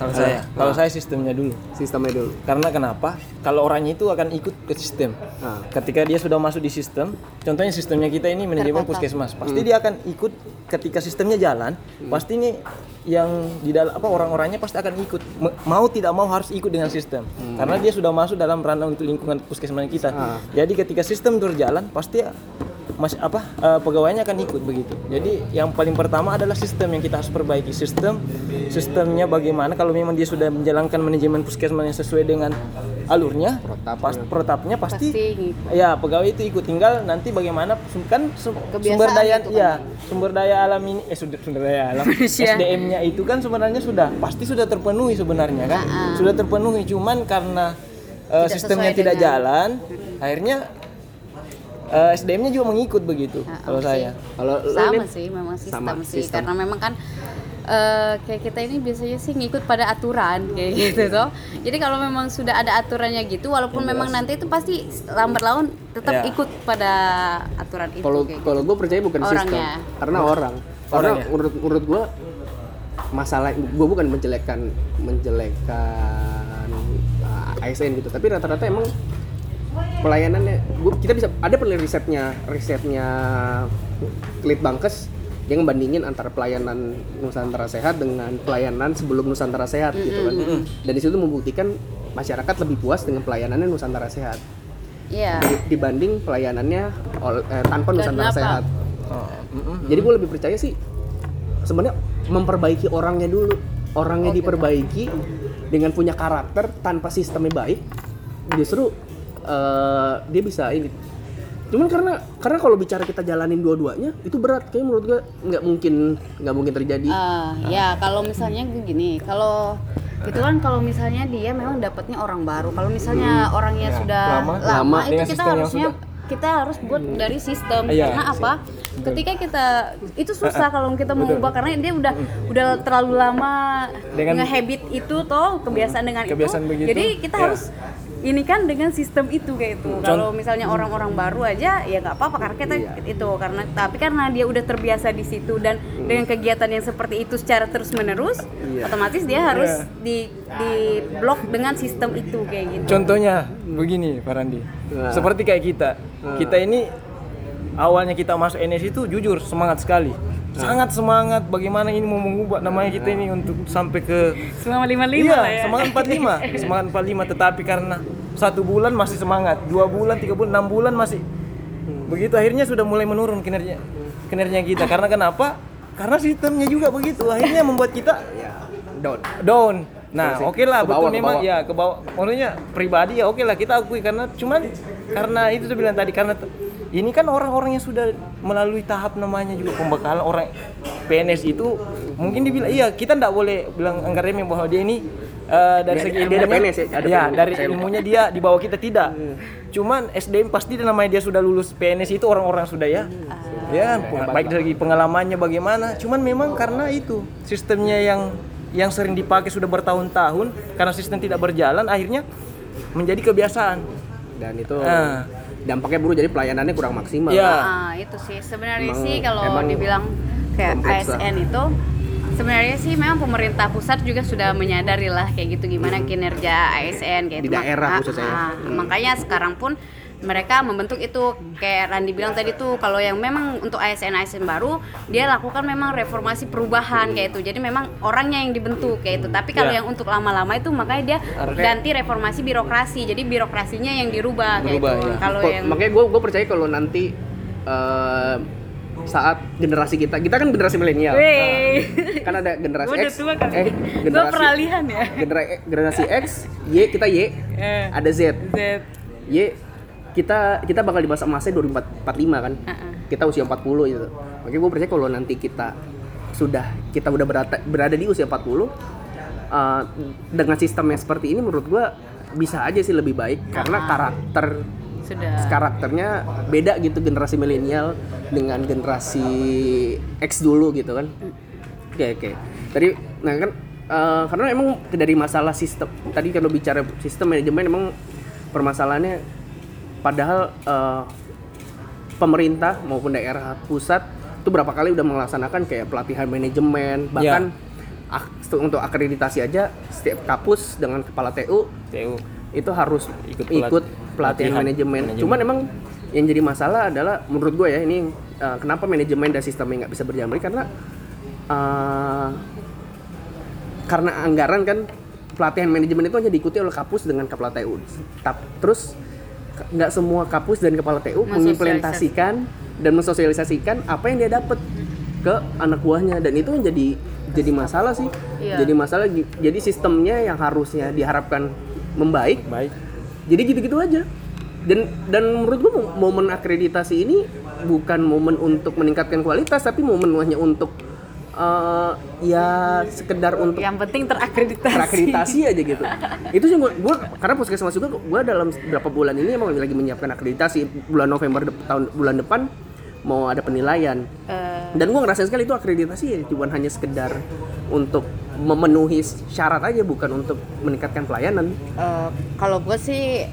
Kalau saya, kalau saya sistemnya dulu. sistemnya dulu Karena kenapa? Kalau orangnya itu akan ikut ke sistem. Ah. Ketika dia sudah masuk di sistem, contohnya sistemnya kita ini manajemen puskesmas, pasti dia akan ikut ketika sistemnya jalan, pasti ini yang di dalam apa orang-orangnya pasti akan ikut. Mau tidak mau harus ikut dengan sistem. Karena dia sudah masuk dalam ranah untuk lingkungan puskesmas kita. Ah. Jadi ketika sistem berjalan, pasti mas apa eh, pegawainya akan ikut begitu. Jadi yang paling pertama adalah sistem yang kita harus perbaiki sistem sistemnya bagaimana kalau memang dia sudah menjalankan manajemen puskesmas yang sesuai dengan alurnya Protap. pas protapnya pasti, pasti ngikut. ya pegawai itu ikut tinggal nanti bagaimana kan sumber daya kan. ya sumber daya alam ini eh sumber, sumber daya alam. SDM-nya itu kan sebenarnya sudah pasti sudah terpenuhi sebenarnya kan Ah, ah. sudah terpenuhi cuman karena eh, Tidak sistemnya tidak dengan- jalan akhirnya eh, SDM-nya juga mengikut begitu Ah, kalau saya kalau sama sih memang sistem Sama, sih sistem. karena memang kan eh, kayak kita ini biasanya sih ngikut pada aturan kayak gitu toh jadi kalau memang sudah ada aturannya gitu walaupun memang nanti itu pasti lambat laun tetap Ya. ikut pada aturan itu kalau kayak gitu. kalau gue percaya bukan sistem Orangnya. karena orang karena Orangnya. menurut menurut gue masalah gue bukan menjelekkan menjelekkan uh, ASN gitu tapi rata-rata emang pelayanannya gua, kita bisa ada penelitian risetnya risetnya Litbangkes yang membandingin antara pelayanan Nusantara Sehat dengan pelayanan sebelum Nusantara Sehat gitu kan dan di situ membuktikan masyarakat lebih puas dengan pelayanannya Nusantara Sehat Iya. di- dibanding pelayanannya ol- eh, tanpa Nusantara Kenapa? Sehat. Oh, mm-mm. Jadi gue lebih percaya sih sebenarnya memperbaiki orangnya dulu, orangnya Oh, gitu. diperbaiki dengan punya karakter tanpa sistemnya baik, justru eh, dia bisa ini. Cuman karena karena kalau bicara kita jalanin dua-duanya itu berat, kayak menurut gue nggak mungkin nggak mungkin terjadi. Ah, ya kalau misalnya gue gini, kalau itu kan kalau misalnya dia memang dapatnya orang baru. Kalau misalnya orangnya Ya, sudah lama. lama, Lama itu kita harusnya kita harus buat dari sistem Iya, karena apa? Ketika kita itu susah kalau kita mau ubah karena dia udah udah terlalu lama Dengan- nge-habit itu toh kebiasaan dengan Kebiasaan itu. begitu, Jadi kita ya. harus ini kan dengan sistem itu kayak itu. Kalau misalnya orang-orang baru aja ya nggak apa-apa karena kita itu karena tapi karena dia udah terbiasa di situ dan dengan kegiatan yang seperti itu secara terus menerus, otomatis dia harus di di blok dengan sistem itu kayak gitu. Contohnya begini, Pak Randi. Nah. Seperti kayak kita. Kita ini awalnya kita masuk NS itu jujur semangat sekali. Sangat semangat bagaimana ini mau mengubah namanya kita ini untuk sampai ke Selama lima Iya, semangat 45. semangat 45 tetapi karena satu bulan masih semangat, dua bulan, tiga bulan, enam bulan masih begitu akhirnya sudah mulai menurun kinerja kinerja kita karena kenapa? Karena sistemnya juga begitu akhirnya membuat kita Ya, down. down. Nah, Terus oke lah, ke betul memang ya ke bawah. Maksudnya pribadi ya oke lah kita akui karena cuman karena itu saya bilang tadi karena ini kan orang-orang yang sudah melalui tahap namanya juga pembekalan orang PNS itu mungkin dibilang iya kita ndak boleh bilang anggar remeh bahwa dia ini eh, dari segi dia ada ilmunya PNS ya? Ada ya, PNS. dari ilmunya dia di bawah kita tidak. Cuman SDM pasti namanya dia sudah lulus PNS itu orang-orang sudah ya. Ya, baik dari pengalamannya bagaimana. Cuman memang karena itu sistemnya yang yang sering dipakai sudah bertahun-tahun karena sistem tidak berjalan akhirnya menjadi kebiasaan. Dan itu Ah. Dampaknya buruk jadi pelayanannya kurang maksimal. Iya. Ah, itu sih sebenarnya Emang- sih kalau emang dibilang kayak lah. ASN itu sebenarnya sih memang pemerintah pusat juga sudah menyadari lah kayak gitu gimana kinerja ASN kayak Di itu. daerah Ah, khususnya ya. ah, Makanya sekarang pun mereka membentuk itu kayak Randi bilang tadi tuh kalau yang memang untuk ASN ASN baru dia lakukan memang reformasi perubahan kayak itu jadi memang orangnya yang dibentuk kayak itu tapi kalau Ya. yang untuk lama-lama itu makanya dia ganti reformasi birokrasi jadi birokrasinya yang dirubah kayak Berubah, itu ya. kalau yang makanya gue gue percaya kalau nanti eh, saat generasi kita kita kan generasi milenial Wey. kan ada generasi X tua kan. eh generasi peralihan ya. genera- generasi X Y kita Y Eh. ada Z Z. Y kita kita bakal di masa emasnya 2045 kan? Uh-uh. kita usia 40 gitu. Makanya gue percaya kalau nanti kita sudah kita udah berada, berada di usia 40 uh, dengan sistem yang seperti ini menurut gue bisa aja sih lebih baik. Karena karakter Sudah. karakternya beda gitu generasi milenial dengan generasi X dulu gitu kan. Oke oke. Tadi nah kan eh, karena emang dari masalah sistem tadi kalau bicara sistem manajemen emang permasalahannya padahal eh, pemerintah maupun daerah pusat itu berapa kali udah melaksanakan kayak pelatihan manajemen bahkan ak- untuk akreditasi aja setiap kampus dengan kepala TU TU itu harus Ikut ikut, pelat- pelatihan, pelatihan manajemen. manajemen. Cuman emang yang jadi masalah adalah menurut gue ya ini uh, kenapa manajemen dan sistemnya nggak bisa berjalan karena uh, karena anggaran kan pelatihan manajemen itu hanya diikuti oleh kampus dengan kepala TU. Terus nggak semua kampus dan kepala TU mengimplementasikan dan mensosialisasikan apa yang dia dapat ke anak buahnya dan itu yang jadi jadi masalah sih. Iya. Jadi masalah jadi sistemnya yang harusnya diharapkan membaik baik jadi gitu-gitu aja dan dan menurut gua mo- momen akreditasi ini bukan momen untuk meningkatkan kualitas tapi momen hanya untuk eh, ya sekedar untuk Yang penting terakreditasi. terakreditasi aja gitu. Itu sih gua, gua karena puskesmas juga gua dalam beberapa bulan ini emang lagi menyiapkan akreditasi. Bulan November dep- tahun bulan depan mau ada penilaian. Eh, dan gua ngerasain sekali itu akreditasi ya cuma hanya sekedar untuk memenuhi syarat aja bukan untuk meningkatkan pelayanan. Eh, kalau gue sih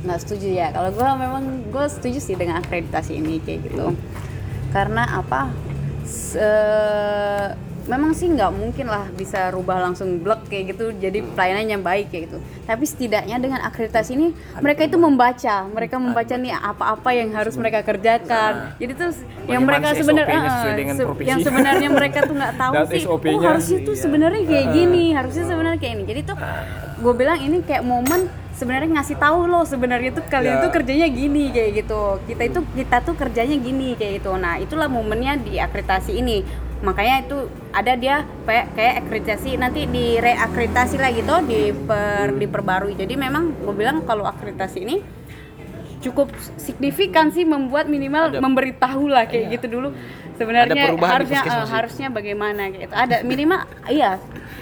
nggak setuju ya. Kalau gue memang gue setuju sih dengan akreditasi ini kayak gitu. Karena apa Se- memang sih nggak mungkin lah bisa rubah langsung blok kayak gitu jadi pelayanan yang baik kayak gitu. Tapi setidaknya dengan akreditasi ini mereka itu membaca mereka membaca nih apa-apa yang harus mereka kerjakan. Jadi tuh yang mereka sebenarnya se- profesi. yang sebenarnya mereka tuh nggak tahu sih oh harusnya tuh Iya. sebenarnya kayak gini harusnya sebenarnya kayak ini. Jadi tuh gue bilang ini kayak momen sebenarnya ngasih tahu loh sebenarnya tuh kalian Ya. tuh kerjanya gini kayak gitu. Kita itu kita tuh kerjanya gini kayak gitu. Nah itulah momennya di akreditasi ini. Makanya itu ada dia kayak kayak akreditasi nanti di reakreditasi lagi tuh diper, diperbarui. Jadi memang gue bilang kalau akreditasi ini cukup signifikan sih membuat minimal Ada- memberitahu lah kayak gitu dulu. Sebenarnya harusnya itu. harusnya bagaimana gitu. Ada minimal iya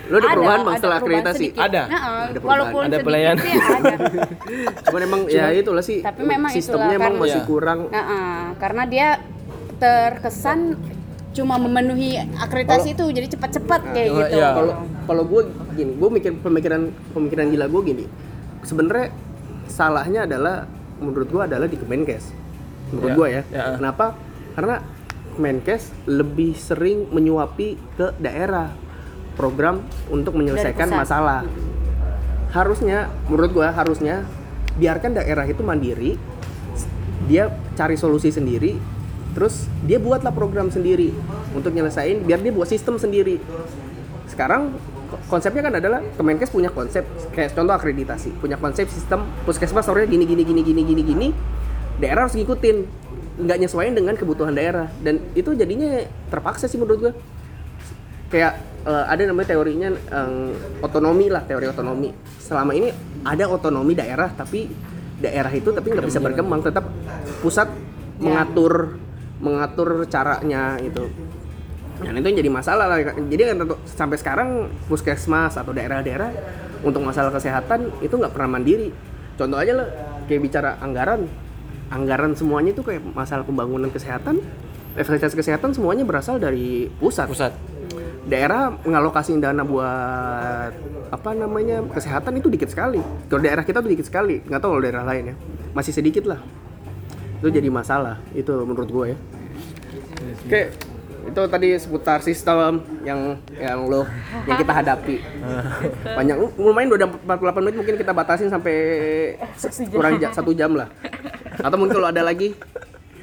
Lu ada perubahan, Bang, ada setelah akreditasi? sedikit. Ada. Nah, Ada perubahan. walaupun Ada pelayanan. sih ada Cuman emang ya itulah sih tapi memang sistemnya itulah emang kan- masih kurang. Nah, eh, karena dia terkesan cuma memenuhi akreditasi itu jadi cepat-cepat kayak Iya, gitu iya. Kalau kalau gue gini, gue mikir pemikiran pemikiran gila gue gini. Sebenarnya salahnya adalah menurut gue adalah di Kemenkes. Menurut Ya, gue ya. ya. Kenapa? Karena Kemenkes lebih sering menyuapi ke daerah program untuk menyelesaikan masalah. Harusnya menurut gue harusnya biarkan daerah itu mandiri dia cari solusi sendiri terus dia buatlah program sendiri untuk nyelesain biar dia buat sistem sendiri. Sekarang ko- konsepnya kan adalah Kemenkes punya konsep kayak contoh akreditasi punya konsep sistem puskesmas harusnya gini gini gini gini gini gini daerah harus ngikutin nggak nyesuaiin dengan kebutuhan daerah. Dan itu jadinya terpaksa sih menurut gua. Kayak eh, ada namanya teorinya eh, otonomi lah teori otonomi. Selama ini ada otonomi daerah tapi daerah itu tapi nggak bisa berkembang. tetap pusat mengatur mengatur caranya itu dan itu yang jadi masalah lah. Jadi kan tentu- sampai sekarang puskesmas atau daerah-daerah untuk masalah kesehatan itu nggak pernah mandiri. Contoh aja lah kayak bicara anggaran. Anggaran semuanya itu kayak masalah pembangunan kesehatan fasilitas kesehatan semuanya berasal dari pusat. Pusat daerah mengalokasi dana buat apa namanya kesehatan itu dikit sekali. Kalau daerah kita tuh dikit sekali, nggak tahu kalau daerah lain ya. Masih sedikit lah. Itu jadi masalah itu menurut gue ya. Oke, itu tadi seputar sistem yang yang lo yang kita hadapi. Banyak lumayan udah 48 menit mungkin kita batasin sampai kurang satu jam lah. Atau mungkin kalau ada lagi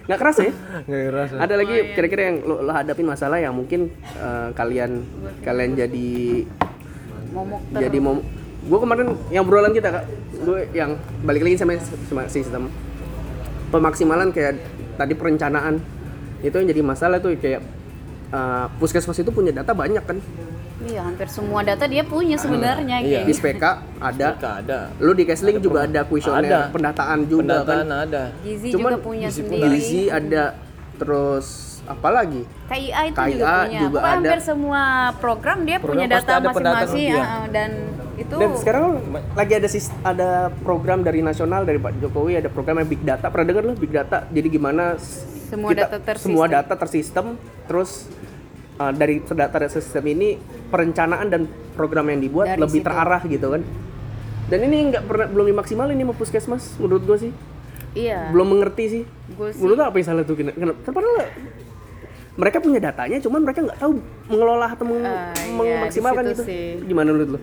nggak keras ya? nggak ngerasa Ada lagi kira-kira yang lo, lo hadapin masalah yang mungkin eh, kalian kalian jadi momok jadi mau gue kemarin yang obrolan kita kak gue yang balik lagi sama, sama sistem pemaksimalan kayak tadi perencanaan. Itu yang jadi masalah tuh kayak uh, puskesmas itu punya data banyak kan Iya, hampir semua data dia punya sebenarnya iya. di gitu. SPK ada Mereka ada lu di Kesling juga ada kuesioner Ada. pendataan juga pendataan kan ada Gizi Cuman juga punya gizi sendiri. gizi ada terus apa lagi KIA itu KIA juga punya. juga Pokoknya ada. hampir semua program dia Program punya data masing-masing ya, dan itu dan sekarang lagi ada sis- ada program dari nasional dari Pak Jokowi ada programnya Big Data pernah dengar lo Big Data jadi gimana Semua data tersistem. semua data tersistem terus uh, dari data sistem ini perencanaan dan program yang dibuat Dari lebih situ. terarah gitu kan dan ini nggak pernah belum dimaksimalin ini sama puskesmas menurut gua sih iya. belum mengerti sih Gua sih- menurut lo apa yang salah tuh kenapa padahal mereka punya datanya cuman mereka nggak tahu mengelola atau meng- Ah, iya, memaksimalkan gitu sih. gimana menurut lo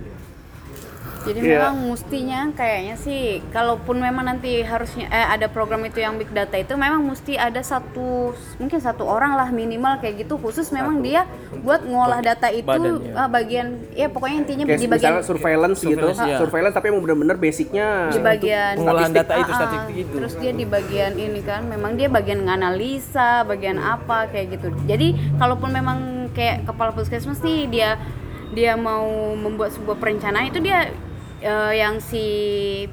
Jadi Iya. memang mestinya kayaknya sih kalaupun memang nanti harusnya eh, ada program itu yang big data itu memang mesti ada satu mungkin satu orang lah minimal kayak gitu khusus memang dia buat ngolah data itu Badan, ya. ah, bagian ya pokoknya intinya kayak di bagian surveillance, gitu Surveillance, iya. surveillance tapi emang bener-bener basicnya di bagian pengolahan statistik. data itu, Ah, statistik itu. terus dia di bagian ini kan memang dia bagian nganalisa bagian apa kayak gitu jadi kalaupun memang kayak kepala puskesmas nih dia dia mau membuat sebuah perencanaan itu dia eh, yang si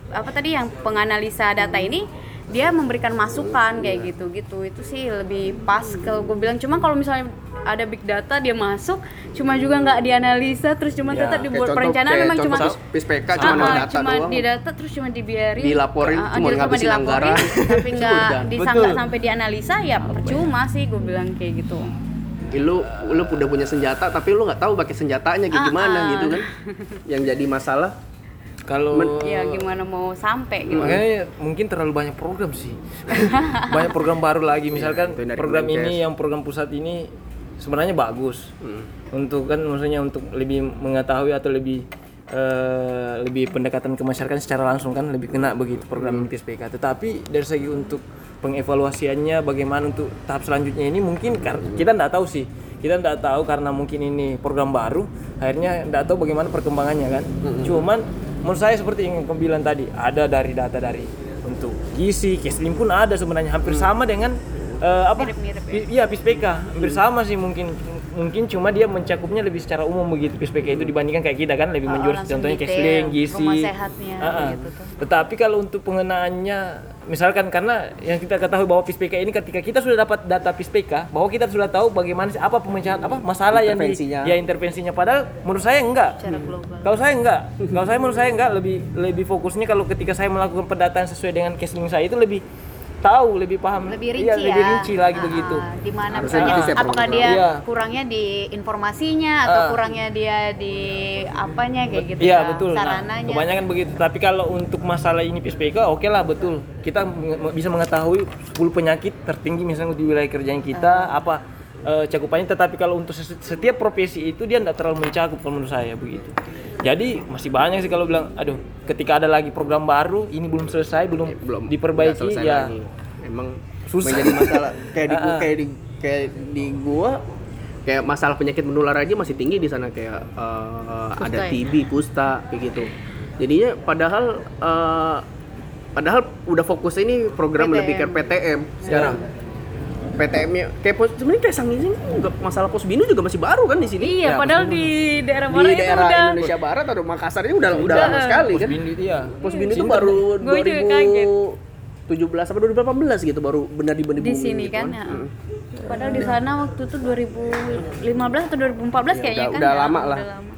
apa tadi yang penganalisa data ini dia memberikan masukan kayak gitu gitu. Itu sih lebih pas kalau gue bilang. Cuma kalau misalnya ada big data dia masuk cuma juga nggak dianalisa terus cuma Ya, tetap dibuat contoh- perencanaan kayak memang cuma PISPK Ah, cuma ah, data cuma doang. di data terus cuma dibiarin. Dilaporin, ah, cuma ngabisin dilaporin, anggaran. tapi nggak disangka Betul. sampai dianalisa ya percuma sih gue bilang kayak gitu. Lu lu udah punya senjata tapi lu nggak tahu pakai senjatanya kayak Ah, gimana ah. gitu kan. Yang jadi masalah kalau ya gimana mau sampai gitu. makanya mungkin terlalu banyak program sih. Banyak program baru lagi. Misalkan itu dari program ini yang program pusat ini sebenarnya bagus. Untuk kan maksudnya untuk lebih mengetahui atau lebih eh, lebih pendekatan ke masyarakat secara langsung kan lebih kena begitu program PSPK tetapi dari segi untuk pengevaluasiannya bagaimana untuk tahap selanjutnya ini mungkin kar- kita tidak tahu sih. Kita tidak tahu karena mungkin ini program baru akhirnya tidak tahu bagaimana perkembangannya kan? Cuman menurut saya seperti yang kamu bilang tadi ada dari data dari untuk gizi keslim pun ada sebenarnya. Hampir sama dengan eh, apa? Mirip-mirip ya. Pi- iya PISPK hampir sama sih mungkin mungkin cuma dia mencakupnya lebih secara umum begitu PISPK itu dibandingkan kayak kita kan lebih Oh, menjurus contohnya detail, kesling gizi rumah sehatnya, Ah, ah. gitu tuh. tetapi kalau untuk pengenaannya misalkan karena yang kita ketahui bahwa PISPK ini ketika kita sudah dapat data PISPK bahwa kita sudah tahu bagaimana apa pemecahan apa masalah yang di, Intervensinya. ya intervensinya padahal menurut saya enggak kalau saya enggak, kalau saya menurut saya enggak lebih lebih fokusnya kalau ketika saya melakukan pendataan sesuai dengan casing saya itu lebih tahu, lebih paham, lebih rinci iya, ya lebih rinci lagi Ah, begitu. di mana misalnya sih, apakah dia Iya. kurangnya di informasinya atau Ah. kurangnya dia di apanya kayak gitu Iya ya, betul. Nah, sarananya kebanyakan begitu. Tapi kalau untuk masalah ini PSPK, oke lah betul. Kita bisa mengetahui 10 penyakit tertinggi misalnya di wilayah kerjaan kita apa eh, cakupannya. Tetapi kalau untuk setiap profesi itu dia tidak terlalu mencakup kalau menurut saya begitu. Jadi masih banyak sih kalau bilang, aduh, ketika ada lagi program baru, ini belum selesai, belum, belum nggak diperbaiki, selesai ya lagi. emang Susah. menjadi masalah kayak di gua kayak di kayak di gua kayak masalah penyakit menular aja masih tinggi di sana kayak eh, ada ya? TB, kusta kayak gitu. Jadinya padahal eh, padahal udah fokus ini program PTM. lebih ke PTM sekarang. PTM-nya kayak pos, sebenarnya kayak sang ini juga masalah posbinu juga masih baru kan di sini. iya Ya, padahal di daerah Di mana itu daerah udah Indonesia Barat atau Makassar ini udah udah lama sekali kan. Posbin itu ya. Posbin itu Sinter. baru Gua juga kaget. 2017 sampai 2018 gitu baru benar di di sini kan ya. Hmm. padahal di sana waktu itu 2015 atau 2014 kayaknya udah, kan udah ya, lama lah. udah lama.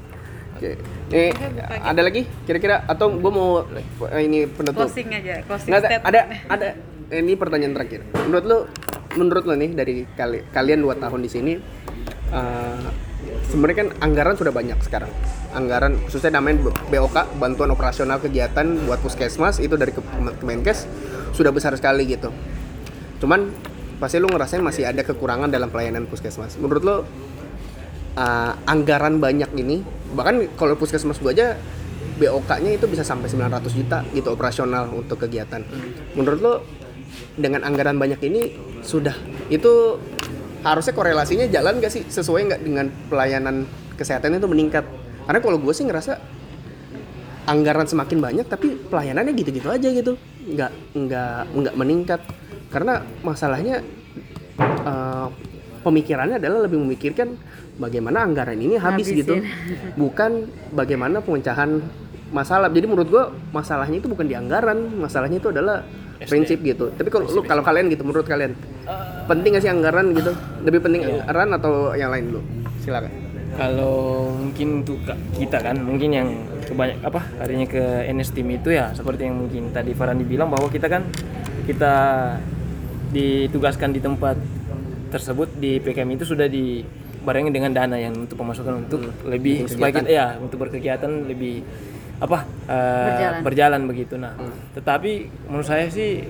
Oke. Nih, ada lagi kira-kira atau gue mau eh, ini penutup. closing aja closing Nggak statement. ada ada ini pertanyaan terakhir. Menurut lu menurut lu nih dari kali, kalian dua tahun di sini eh, sebenarnya kan anggaran sudah banyak sekarang. Anggaran khususnya namanya BOK bantuan operasional kegiatan buat puskesmas itu dari Kem- Kemenkes sudah besar sekali gitu. Cuman pasti lu ngerasain masih ada kekurangan dalam pelayanan puskesmas. Menurut lu uh, anggaran banyak ini bahkan kalau puskesmas gua aja BOK-nya itu bisa sampai 900 juta gitu operasional untuk kegiatan. Menurut lo dengan anggaran banyak ini sudah. Itu harusnya korelasinya jalan gak sih? Sesuai nggak dengan pelayanan kesehatan itu meningkat? Karena kalau gue sih ngerasa anggaran semakin banyak tapi pelayanannya gitu-gitu aja gitu, nggak nggak nggak meningkat. Karena masalahnya uh, pemikirannya adalah lebih memikirkan bagaimana anggaran ini habis gitu. Bukan bagaimana pemecahan masalah. Jadi menurut gua masalahnya itu bukan di anggaran masalahnya itu adalah prinsip gitu. Tapi kalau lu kalau kalian gitu menurut kalian penting gak sih anggaran gitu? Lebih penting anggaran atau yang lain dulu? Silakan. Kalau mungkin untuk kita kan, mungkin yang kebanyak apa harinya ke NS Team itu ya seperti yang mungkin tadi Farhan bilang bahwa kita kan kita ditugaskan di tempat tersebut di PKM itu sudah dibarengi dengan dana yang untuk pemasukan untuk lebih supaya kita ya untuk berkegiatan lebih apa eh, Berjalan. berjalan begitu. Nah tetapi menurut saya sih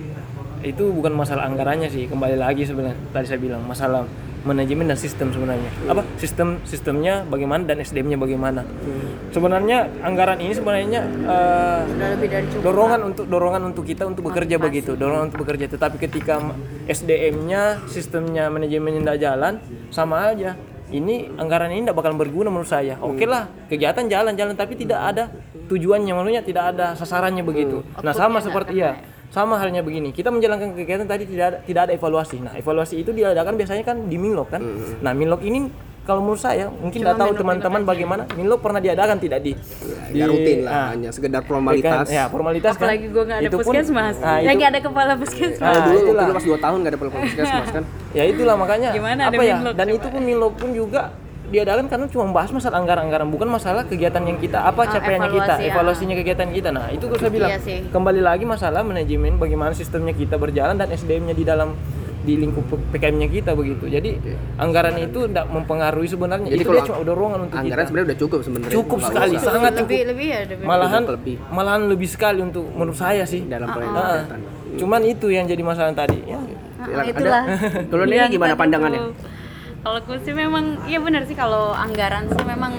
itu bukan masalah anggarannya sih kembali lagi sebenarnya tadi saya bilang masalah manajemen dan sistem sebenarnya. Apa sistem sistemnya bagaimana dan SDM-nya bagaimana. Sebenarnya anggaran ini sebenarnya Udah lebih dari cukup. dorongan untuk dorongan untuk kita untuk bekerja begitu dorongan untuk bekerja. Tetapi ketika SDM-nya sistemnya manajemennya tidak jalan sama aja ini anggaran ini tidak bakal berguna menurut saya. Oke lah kegiatan jalan-jalan tapi tidak ada tujuannya maksudnya tidak ada sasarannya begitu. Nah sama seperti ya sama halnya begini. Kita menjalankan kegiatan tadi tidak ada tidak ada evaluasi. Nah evaluasi itu diadakan biasanya kan di Minlok kan. Nah Minlok ini kalau menurut saya mungkin tidak tahu teman-teman bagaimana Minlok pernah diadakan tidak di ya rutin lah ah, hanya sekedar Kan, formalitas ya formalitas kan. Apalagi gue nggak ada Itu puskesmas. Nah, itu- Lagi ada kepala puskesmas. Nah, dulu itulah. dulu pas 2 tahun gak ada puskesmas kan Ya itulah makanya Gimana ada apa ya? Dan coba? itu pun Minlok pun juga diadakan karena cuma bahas masalah anggaran-anggaran bukan masalah kegiatan yang kita apa capaiannya kita, evaluasi, ya. evaluasinya kegiatan kita. Nah, itu gue saya bilang Iya sih. kembali lagi masalah manajemen bagaimana sistemnya kita berjalan dan SDM-nya di dalam di lingkup PKM-nya kita begitu. Jadi anggaran itu tidak mempengaruhi sebenarnya. Jadi itu kalau dia cuma dorongan untuk anggaran sebenarnya udah cukup sebenarnya Cukup Nggak sekali, usah sangat cukup. lebih lebih ya lebih. Malahan lebih. malahan lebih sekali untuk menurut saya sih. dalam Ah, pelayanan kesehatan. Cuman itu yang jadi masalah tadi. Ya. Silakan. itulah. Ada- kalau ini gimana pandangannya. Kalau gue sih memang, iya benar sih kalau anggaran sih memang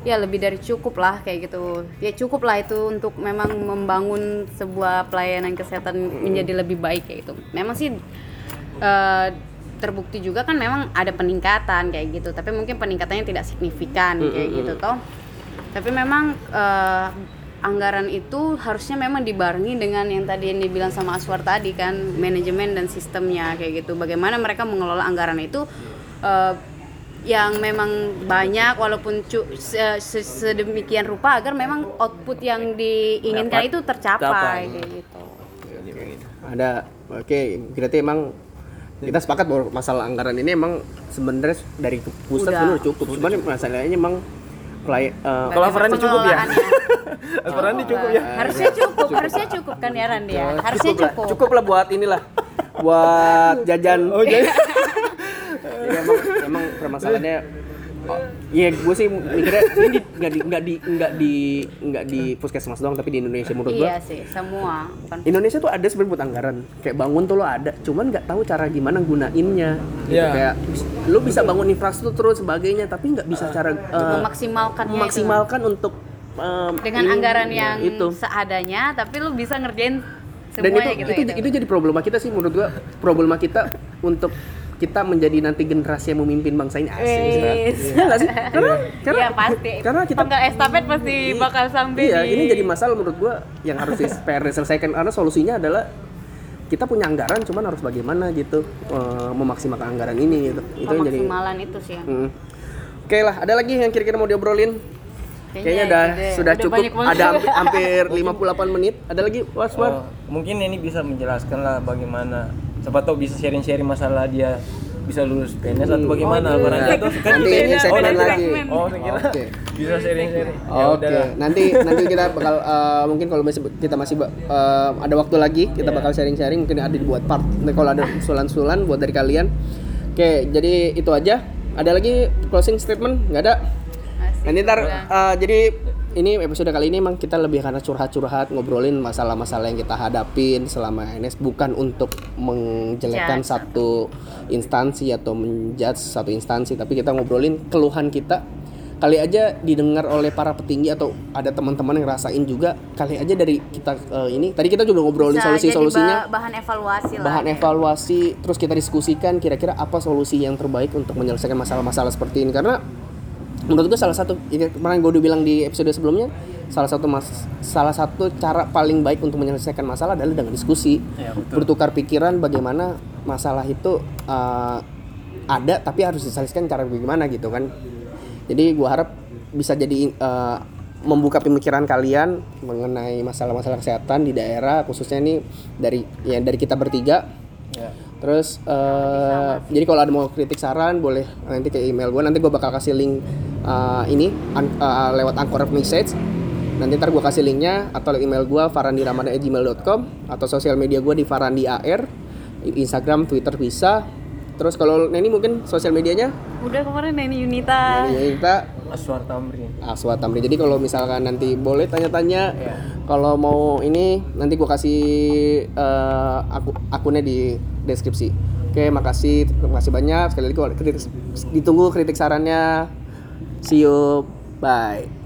ya lebih dari cukup lah kayak gitu. Ya cukup lah itu untuk memang membangun sebuah pelayanan kesehatan menjadi lebih baik kayak gitu. Memang sih eh, terbukti juga kan memang ada peningkatan kayak gitu. Tapi mungkin peningkatannya tidak signifikan kayak gitu toh. Tapi memang eh, anggaran itu harusnya memang dibarengi dengan yang tadi yang dibilang sama Aswar tadi kan manajemen dan sistemnya kayak gitu. Bagaimana mereka mengelola anggaran itu eh, yang memang banyak walaupun cu- se- se- sedemikian rupa agar memang output yang diinginkan Dapat itu tercapai kayak gitu. ada oke berarti emang kita sepakat bahwa masalah anggaran ini emang sebenarnya dari pusat Udah. sebenarnya cukup cuman masalahnya emang pelay eh, Kalau Farhan cukup ya? Pengelolaannya. Farhan cukup ya? harusnya cukup, harusnya cukup kan ya Randy ya harusnya cukup cukup lah buat inilah buat jajan oh jadi emang emang permasalahannya oh, Iya, gue sih mikirnya ini di- nggak di nggak di nggak di nggak di puskesmas doang, tapi di Indonesia menurut gue iya sih semua bukan Indonesia tuh ada sebenarnya buat anggaran kayak bangun tuh lo ada cuman nggak tahu cara gimana gunainnya gitu. Iya. kayak lo bisa bangun infrastruktur dan sebagainya tapi nggak bisa cara eh, memaksimalkannya itu. memaksimalkan untuk em, dengan ini- anggaran yang itu seadanya tapi lu bisa ngerjain dan semuanya itu, gitu itu, gitu. itu jadi problema kita sih menurut gua problema kita untuk kita menjadi nanti generasi yang memimpin bangsa ini asik Wis. Iya nggak sih karena karena Iya pasti. karena kita Pangkal estafet pasti bakal sampai iya di ini jadi masalah menurut gua yang harus diselesaikan karena solusinya adalah kita punya anggaran cuman harus bagaimana gitu eh, memaksimalkan anggaran ini gitu itu yang jadi pemaksimalan itu sih Hmm. Oke lah, ada lagi yang kira-kira mau diobrolin? Kayaknya udah deh. sudah Udah cukup. Ada hampir, hampir 58 menit. Ada lagi, Was War? Oh, mungkin ini bisa menjelaskan lah bagaimana siapa tahu bisa sharing-sharing masalah dia bisa lulus PNS atau bagaimana Oh, barangkali iya. atau kan Nanti ini oh, segmen nanti- lagi. oh saya kira Oke. bisa sharing-sharing ya Oke, udahlah nanti nanti kita bakal eh, mungkin kalau masih kita masih eh, ada waktu lagi kita bakal sharing-sharing mungkin ada dibuat part. Nanti kalau ada usulan-usulan buat dari kalian. Oke, jadi itu aja. Ada lagi closing statement? Nggak ada? Masih. Nanti ntar eh, jadi ini episode kali ini emang kita lebih karena curhat-curhat ngobrolin masalah-masalah yang kita hadapin selama NS bukan untuk menjelekkan satu instansi atau menjudge satu instansi tapi kita ngobrolin keluhan kita. Kali aja didengar oleh para petinggi atau ada teman-teman yang rasain juga kali aja dari kita eh, ini tadi kita juga ngobrolin solusi-solusinya bahan evaluasi lah. Bahan evaluasi terus kita diskusikan kira-kira apa solusi yang terbaik untuk menyelesaikan masalah-masalah seperti ini. Karena menurut gue salah satu ya, kemarin gue udah bilang di episode sebelumnya salah satu mas salah satu cara paling baik untuk menyelesaikan masalah adalah dengan diskusi Ya, betul. bertukar pikiran bagaimana masalah itu uh, ada tapi harus diselesaikan cara bagaimana gitu kan jadi gua harap bisa jadi eh, membuka pemikiran kalian mengenai masalah-masalah kesehatan di daerah khususnya ini dari ya dari kita bertiga Ya. Terus eh, jadi kalau ada mau kritik saran boleh nanti ke email gua. Nanti gua bakal kasih link eh, ini an- eh, lewat anchor message. Nanti ntar gua kasih linknya atau email gua farandiramadan@gmail.com atau sosial media gua di farandiar Instagram Twitter bisa terus kalau Neni mungkin sosial medianya Udah kemarin Neni Yunita. Neni kita Aswar Tamrin. Aswa Tamrin. Jadi kalau misalkan nanti boleh tanya-tanya, Iya. kalau mau ini nanti gua kasih eh, aku akunnya di deskripsi. Oke, makasih, terima kasih banyak. Sekali lagi kalau kritik, ditunggu kritik sarannya. See you, bye.